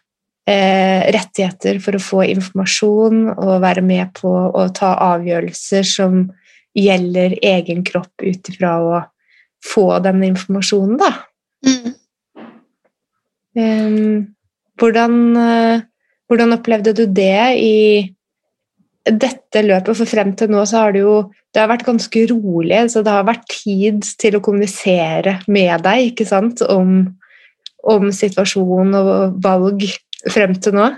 eh, rettigheter for å få informasjon og være med på å ta avgjørelser som gjelder egen kropp ut ifra å få den informasjonen, da. Mm. Um, hvordan, eh, hvordan opplevde du det i dette løpet? For frem til nå så har det jo det har vært ganske rolig, så det har vært tid til å kommunisere med deg ikke sant? Om, om situasjon og valg frem til nå.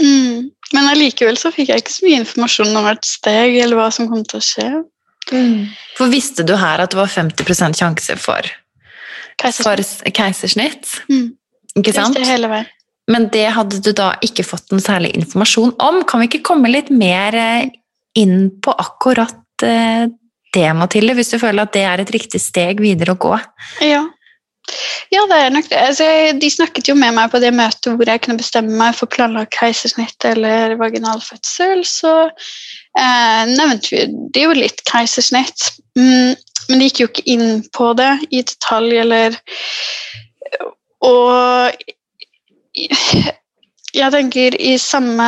Mm. Men allikevel så fikk jeg ikke så mye informasjon om hvert steg eller hva som kom til å skje. For visste du her at det var 50 sjanse for, for Keisersnitt. keisersnitt? Mm. Ikke sant? Det hele veien. Men det hadde du da ikke fått noen særlig informasjon om. Kan vi ikke komme litt mer eh, inn på akkurat eh, det, Mathilde, hvis du føler at det er et riktig steg videre å gå? Ja. Ja, det er nok det. Altså, de snakket jo med meg på det møtet hvor jeg kunne bestemme meg for planlagt keisersnitt eller vaginal fødsel, så eh, nevnte vi det jo litt keisersnitt. Mm, men de gikk jo ikke inn på det i detalj, eller Og jeg tenker i samme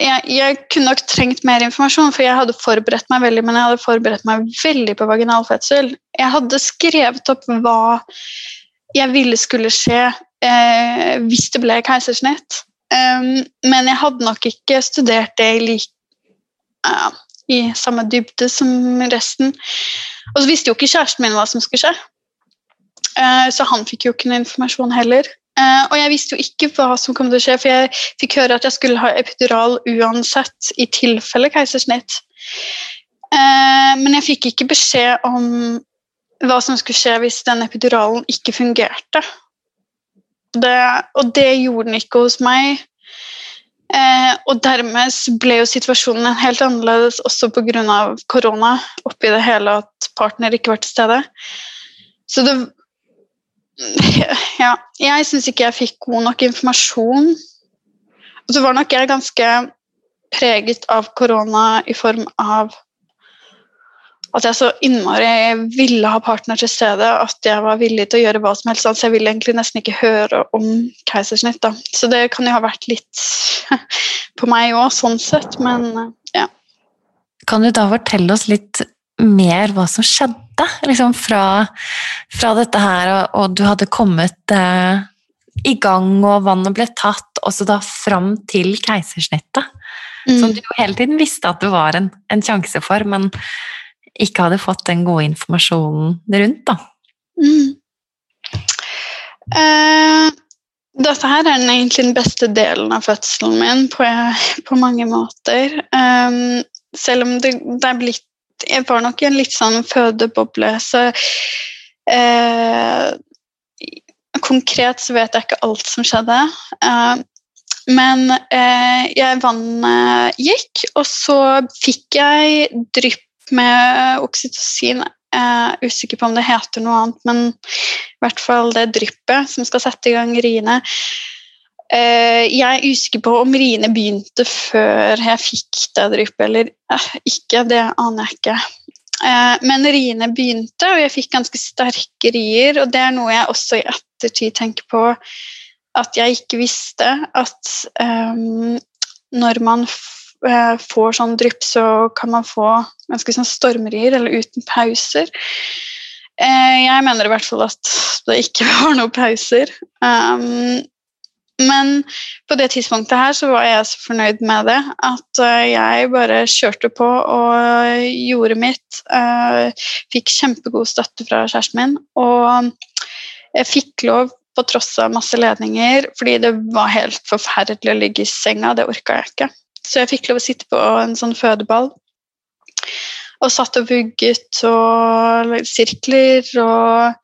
jeg, jeg, kunne nok trengt mer informasjon, for jeg hadde forberedt meg veldig, men jeg hadde forberedt meg veldig på vaginalfødsel. Jeg hadde skrevet opp hva jeg ville skulle skje eh, hvis det ble keisersnitt. Um, men jeg hadde nok ikke studert det i, like, uh, i samme dybde som resten. Og så visste jo ikke kjæresten min hva som skulle skje, uh, så han fikk jo ikke noe informasjon heller. Uh, og jeg visste jo ikke hva som kom til å skje, for jeg fikk høre at jeg skulle ha epidural uansett i tilfelle keisersnitt. men jeg fikk ikke beskjed om hva som skulle skje hvis den epiduralen ikke fungerte. Det, og det gjorde den ikke hos meg. Eh, og dermed ble jo situasjonen helt annerledes også pga. korona. Oppi det hele at partner ikke var til stede. Så det Ja, jeg syns ikke jeg fikk god nok informasjon. Og så var nok jeg ganske preget av korona i form av at jeg så innmari ville ha partner til stede, at jeg var villig til å gjøre hva som helst. Så jeg ville egentlig nesten ikke høre om keisersnitt. Da. Så det kan jo ha vært litt (laughs) på meg òg, sånn sett, men ja. Kan du da fortelle oss litt mer hva som skjedde liksom fra, fra dette her, og, og, du hadde kommet eh, i gang, og vannet ble tatt, og så da fram til keisersnittet? Mm. Som du jo hele tiden visste at det var en, en sjanse for, men ikke hadde fått den gode informasjonen rundt, da. Mm. Uh, dette her er egentlig den beste delen av fødselen min på, på mange måter. Um, selv om det, det, er blitt Jeg var nok i en litt sånn fødeboble, så uh, Konkret så vet jeg ikke alt som skjedde. Uh, men jeg vannet gikk, og så fikk jeg drypp med oksytocin. Jeg er usikker på om det heter noe annet, men i hvert fall det dryppet som skal sette i gang riene. Eh, jeg er usikker på om riene begynte før jeg fikk det dryppet eller eh, ikke. Det aner jeg ikke. Eh, men riene begynte, og jeg fikk ganske sterke rier. Og det er noe jeg også i ettertid tenker på at jeg ikke visste. At um, når man får sånn drypp, så kan man få ganske sånn stormrier eller uten pauser. Eh, jeg mener i hvert fall at det ikke (laughs) var noen pauser. Um, men på det tidspunktet her så var jeg så fornøyd med det at uh, jeg bare kjørte på og gjorde mitt. Fikk kjempegod støtte fra kjæresten min. Og jeg fikk lov på tross av masse ledninger, fordi det var helt forferdelig å ligge i senga. Det orka jeg ikke. Så jeg fikk lov å sitte på en sånn fødeball. Og satt og vugget og sirkler og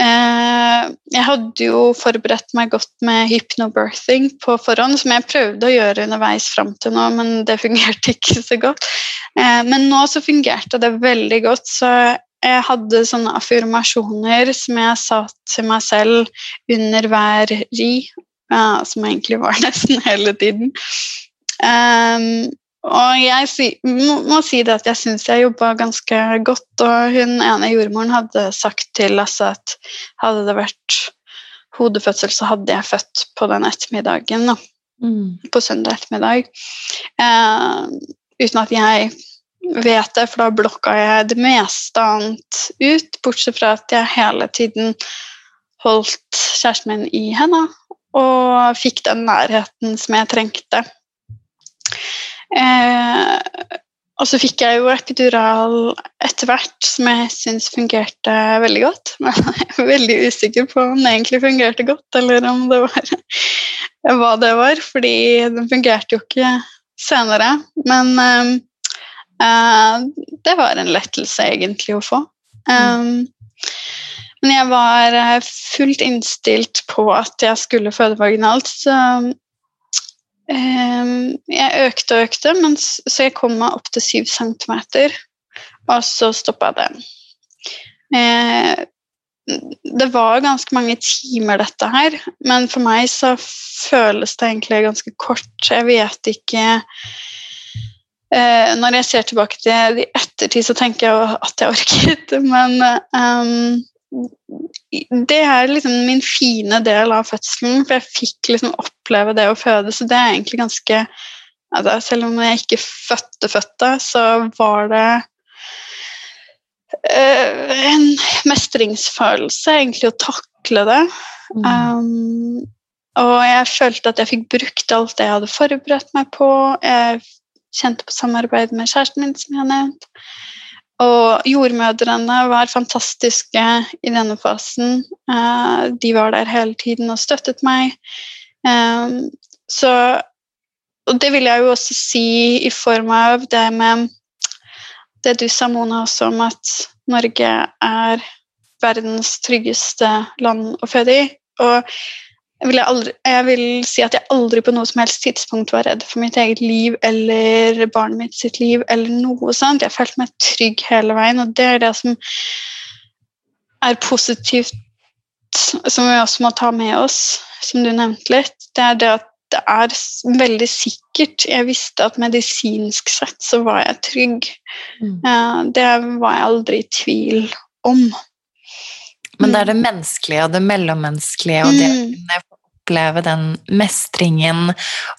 eh, Jeg hadde jo forberedt meg godt med hypnobirthing på forhånd, som jeg prøvde å gjøre underveis fram til nå, men det (laughs) fungerte ikke så godt. Eh, men nå så fungerte det veldig godt, så jeg hadde sånne affirmasjoner som jeg sa til meg selv under hver ri, ja, som egentlig var (laughs) nesten hele tiden. Um, og jeg si, må, må, si det at jeg syns jeg jobba ganske godt. Og hun ene jordmoren hadde sagt til Lasse at hadde det vært hodefødsel, så hadde jeg født på den ettermiddagen. Mm. På søndag ettermiddag. Uh, uten at jeg vet det, for da blokka jeg det meste annet ut. Bortsett fra at jeg hele tiden holdt kjæresten min i henda og fikk den nærheten som jeg trengte Eh, og så fikk jeg jo epidural etter hvert, som jeg syns fungerte veldig godt. (laughs) Men jeg er veldig usikker på om det egentlig fungerte godt, eller om det var (laughs) hva det var, fordi den fungerte jo ikke senere. Men eh, uh, det var en lettelse egentlig å få. Um, men jeg var fullt innstilt på at jeg skulle føde vaginalt, så jeg økte og økte, men så jeg kom meg opp til 7 cm, og så stoppa det. Eh, det var ganske mange timer, dette her, men for meg så føles det egentlig ganske kort. Jeg vet ikke eh, Når jeg ser tilbake til det i ettertid, så tenker jeg at jeg orket, men um, det er liksom min fine del av fødselen, for jeg fikk liksom oppleve det å føde, så det er egentlig ganske Altså, selv om jeg ikke fødte fødte, så var det uh, en mestringsfølelse, egentlig, å takle det. Mm. Um, og jeg følte at jeg fikk brukt alt det jeg hadde forberedt meg på. Jeg kjente på samarbeid med kjæresten min, som jeg har nevnt. Og jordmødrene var fantastiske i denne fasen. Uh, de var der hele tiden og støttet meg. Um, så Og det vil jeg jo også si i form av det med det du sa, Mona, også om at Norge er verdens tryggeste land å føde i. Og jeg vil, aldri, jeg vil, si at jeg aldri på noe som helst tidspunkt var redd for mitt eget liv eller barnet mitt sitt liv eller noe sånt. Jeg følte meg trygg hele veien, og det er det som er positivt, som vi også må ta med oss, som du nevnte litt. Det er det at det er veldig sikkert. Jeg visste at medisinsk sett så var jeg trygg. Mm. Det var jeg aldri i tvil om. Men det er det menneskelige og det mellommenneskelige og det å mm. kunne oppleve den mestringen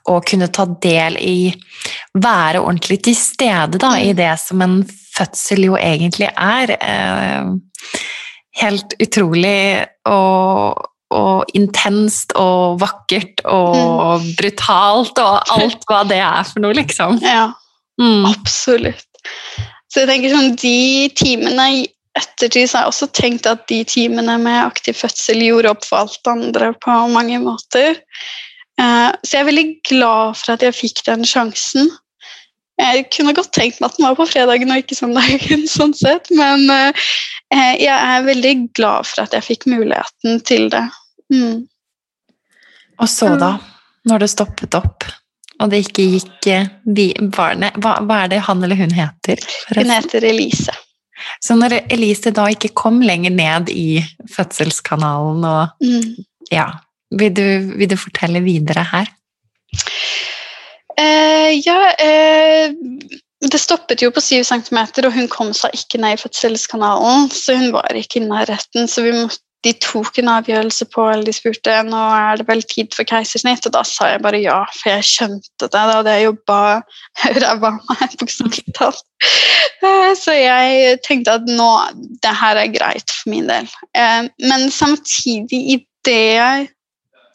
og kunne ta del i Være ordentlig til stede da, i mm. det som en fødsel jo egentlig er. Eh, helt utrolig og, og intenst og vakkert og mm. brutalt og alt hva det er for noe, liksom. Ja, mm. absolutt. Så jeg tenker sånn, De timene ettertid så har jeg også tenkt at de timene med aktiv fødsel gjorde opp for alt andre på mange måter. Eh, så jeg er veldig glad for at jeg fikk den sjansen. Jeg kunne godt tenkt meg at den var på fredagen og ikke søndagen, (laughs) sånn sett, men eh, jeg er veldig glad for at jeg fikk muligheten til det. Mm. Og så, da, når det stoppet opp, og det ikke gikk de barnet hva, hva er det han eller hun heter? Forresten? Hun heter Elise. Så når Elise da ikke kom lenger ned i fødselskanalen og mm. Ja. Vil du, vil du, fortelle videre her? Eh, ja eh, Det stoppet jo på 7 cm, og hun kom seg ikke ned i fødselskanalen. Så hun var ikke i nærheten, så vi måtte de tok en avgjørelse på, eller de spurte nå er det vel tid for keisersnitt, og da sa jeg bare ja, for jeg skjønte det. Da hadde jeg jobba (laughs) ræva av meg, bokstavelig talt. Eh, så jeg tenkte at nå, det her er greit for min del. Eh, men samtidig, idet jeg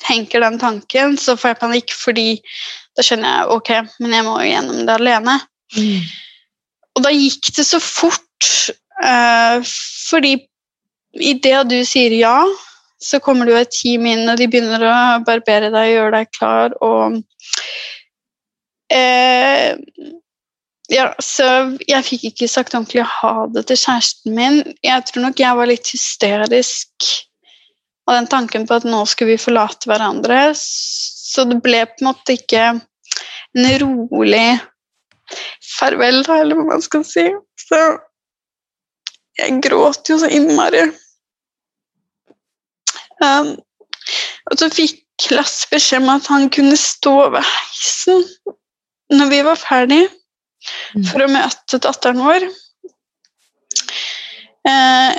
tenker den tanken, så får jeg panikk, fordi da skjønner jeg ok, men jeg må jo gjennom det alene. Mm. Og da gikk det så fort, uh, fordi i det du sier ja, så kommer det jo et team inn, og de begynner å barbere deg, gjøre deg klar og eh, Ja, så jeg fikk ikke sagt ordentlig ha det til kjæresten min. Jeg tror nok jeg var litt hysterisk av den tanken på at nå skulle vi forlate hverandre. Så det ble på en måte ikke en rolig farvel, eller hva man skal si. Så jeg gråt jo så innmari. Um, og så fikk Lasse beskjed om at han kunne stå ved heisen når vi var ferdig, mm. for å møte datteren vår. Uh,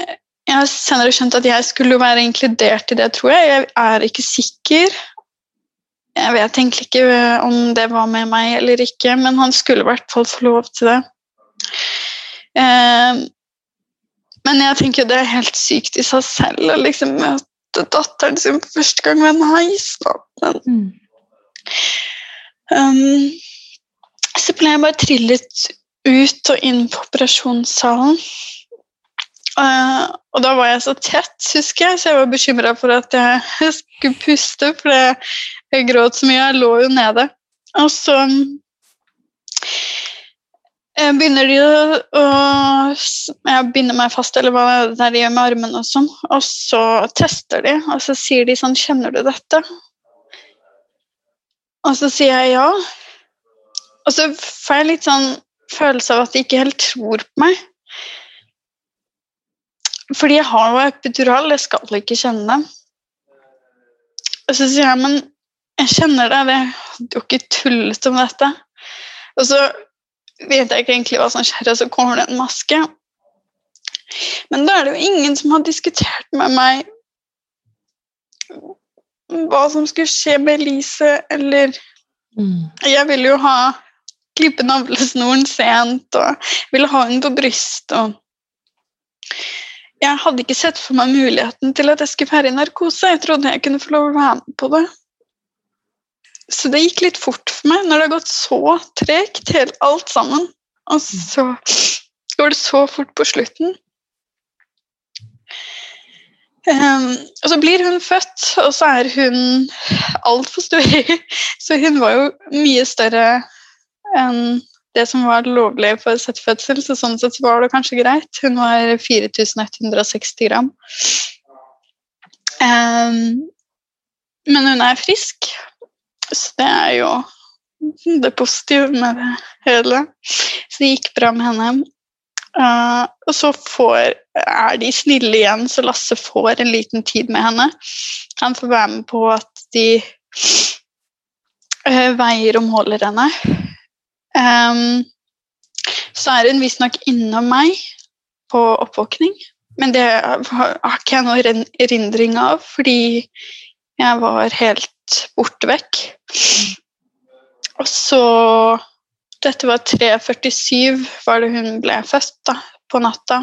jeg har senere skjønt at jeg skulle være inkludert i det, tror jeg. Jeg er ikke sikker. Jeg vet egentlig ikke om det var med meg eller ikke, men han skulle i hvert fall få lov til det. Uh, men jeg tenker det er helt sykt i seg selv å liksom møte datteren sin for første gang med en heis. Men, mm. um, så ble jeg bare trillet ut og inn på operasjonssalen. Uh, og da var jeg så tett, husker jeg, så jeg var bekymra for at jeg (laughs) skulle puste, for jeg gråt så mye. Jeg lå jo nede. Og så Eh, begynner de å, jeg binder meg fast, eller hva det er de gjør med armen og sånn, og så tester de, og så sier de sånn 'Kjenner du dette?' Og så sier jeg ja. Og så får jeg litt sånn følelse av at de ikke helt tror på meg. Fordi jeg har jo epidural, jeg skal ikke kjenne det. Og så sier jeg, men jeg kjenner det, det hadde jo ikke tullet om dette. Og så vet jeg ikke egentlig hva som skjer, og så kommer det en maske. Men da er det jo ingen som har diskutert med meg hva som skulle skje med Elise, eller mm. Jeg ville jo ha klippe navlesnoren sent og ville ha henne på brystet. og jeg hadde ikke sett for meg muligheten til at jeg skulle være i narkose. Jeg trodde jeg kunne få lov å være med på det. Så det gikk litt fort for meg når det har gått så tregt, helt alt sammen. Og så går det så fort på slutten. Um, og så blir hun født, og så er hun altfor stor. (laughs) så hun var jo mye større enn det som var lovlig for settfødsel, så sånn sett var det kanskje greit. Hun var 4160 gram. Um, men hun er frisk, det er jo det positive med det hele. Så det gikk bra med henne. Uh, og så får, er de snille igjen, så Lasse får en liten tid med henne. Han får være med på at de uh, veier og måler henne. Um, så er hun visstnok innom meg på oppvåkning, men det har ikke jeg noe erindring av, fordi jeg var helt borte vekk. Og så Dette var 3.47 var det hun ble født, da, på natta.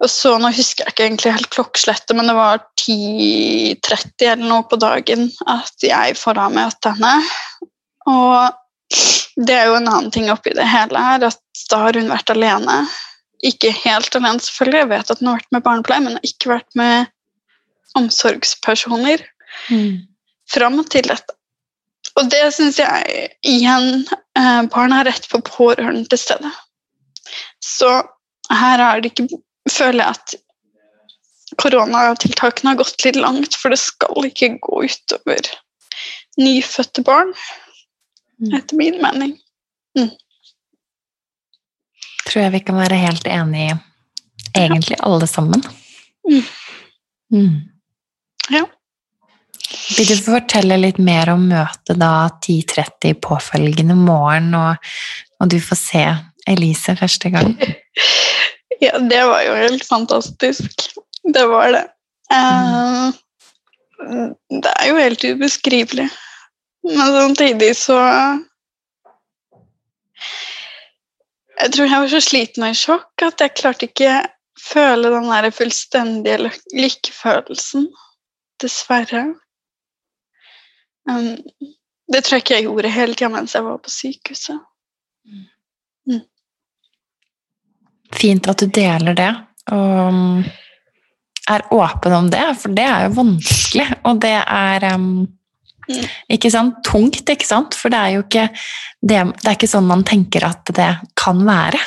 Og så, Nå husker jeg ikke egentlig helt klokkeslettet, men det var 10.30 eller noe på dagen at jeg får ha møte henne. Og det er jo en annen ting oppi det hele her, at da har hun vært alene. Ikke helt alene, selvfølgelig, jeg vet at hun har vært med barnepleie, men ikke vært med omsorgspersoner mm. Fram til dette. Og det syns jeg igjen eh, Barn har rett på pårørende til stede. Så her er det ikke Føler jeg at koronatiltakene har gått litt langt, for det skal ikke gå utover nyfødte barn. Mm. etter min mening. Mm. Tror jeg vi kan være helt enige egentlig alle sammen. Mm. mm. Ja. Vil du fortelle litt mer om møtet da 10.30 påfølgende morgen, og, og, du får se Elise første gang? (laughs) ja, det var jo helt fantastisk. Det var det. Uh, det er jo helt ubeskrivelig. Men samtidig så Jeg tror jeg var så sliten og i sjokk at jeg klarte ikke føle den der fullstendige lykkefølelsen. Dessverre. Um, det tror jeg ikke jeg gjorde hele tida mens jeg var på sykehuset. Mm. Fint at du deler det, og er åpen om det, for det er jo vanskelig. Og det er um ikke sant? Tungt, ikke sant? For det er jo ikke, det, det er ikke sånn man tenker at det kan være.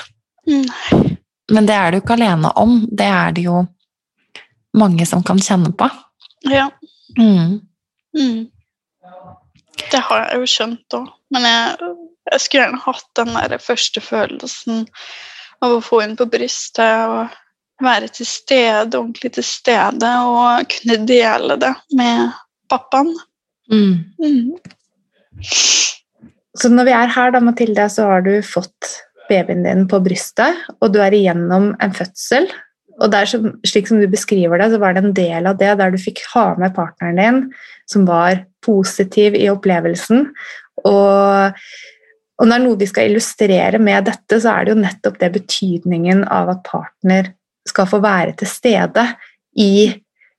Mm. Men det er du ikke alene om. Det er det jo mange som kan kjenne på. Ja. Mm. Mm. Det har jeg jo skjønt òg. Men jeg, jeg, skulle gjerne hatt den der første følelsen av å få inn på brystet og være til stede, ordentlig til stede, og kunne dele det med pappaen. Mm. Mm. Så når vi er her, da, Mathilde, så har du fått babyen din på brystet, og du er igjennom en fødsel. Og det er slik som du beskriver det, så var det en del av det der du fikk ha med partneren din, som var positiv i opplevelsen. Og, og når noe vi skal illustrere med dette, så er det jo nettopp det betydningen av at partner skal få være til stede i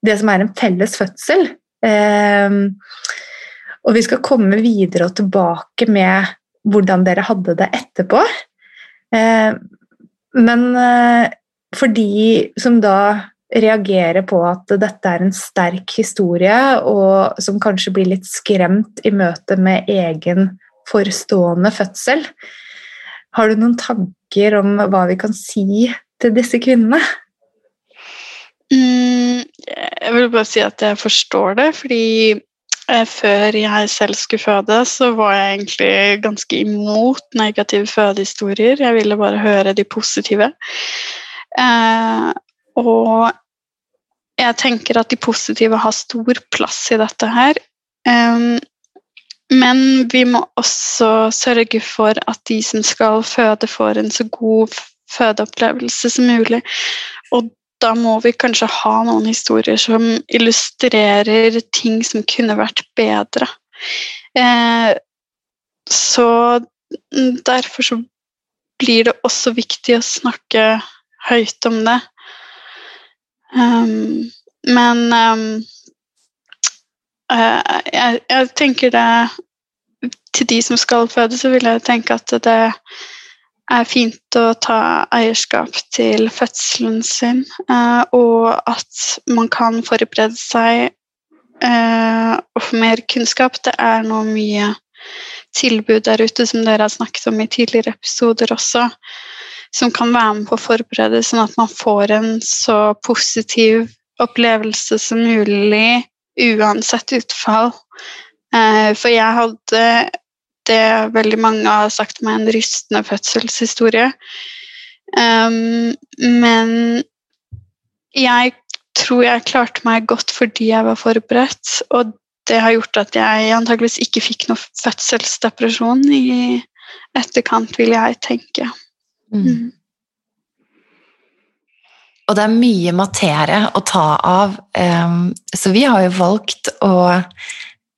det som er en felles fødsel. Eh, og vi skal komme videre og tilbake med hvordan dere hadde det etterpå. Eh, men eh, for de som da reagerer på at dette er en sterk historie, og som kanskje blir litt skremt i møte med egen forestående fødsel, har du noen tanker om hva vi kan si til disse kvinnene? Mm, jeg vil bare si at jeg forstår det, fordi eh, før jeg selv skulle føde, så var jeg egentlig ganske imot negative fødehistorier. Jeg ville bare høre de positive. Eh, og jeg tenker at de positive har stor plass i dette her. Men vi må også sørge for at de som skal føde, får en så god fødeopplevelse som mulig. Og da må vi kanskje ha noen historier som illustrerer ting som kunne vært bedre. Eh, så derfor så blir det også viktig å snakke høyt om det. Um, men um, jeg, jeg, tenker det Til de som skal føde, så vil jeg tenke at det er fint å ta eierskap til fødselen sin, uh, og at man kan forberede seg uh, og få mer kunnskap. Det er nå mye tilbud der ute, som dere har snakket om i tidligere episoder også, som kan være med på å forberede, sånn at man får en så positiv opplevelse som mulig uansett utfall. Eh, for jeg hadde det veldig mange har sagt meg, en rystende fødselshistorie. Men jeg tror jeg klarte meg godt fordi jeg var forberedt, og det har gjort at jeg antageligvis ikke fikk noe fødselsdepresjon i etterkant, vil jeg tenke. Mm. Og det er mye materie å ta av, um, så vi har jo valgt å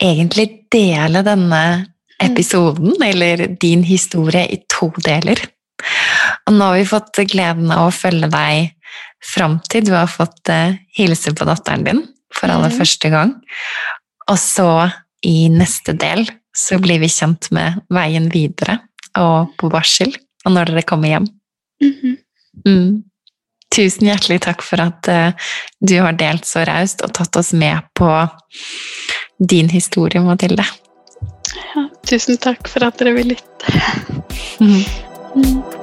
egentlig dele denne episoden, mm. eller din historie, i to deler. Og nå har vi fått gleden av å følge deg fram til du har fått uh, hilse på datteren din for aller mm. første gang. Og så i neste del så blir vi kjent med veien videre og på barsel, og når dere kommer hjem. Mm -hmm. mm. Tusen hjertelig takk for at uh, du har delt så raust og tatt oss med på din historie, Mathilde. Ja, tusen takk for at dere vil lytte. mm.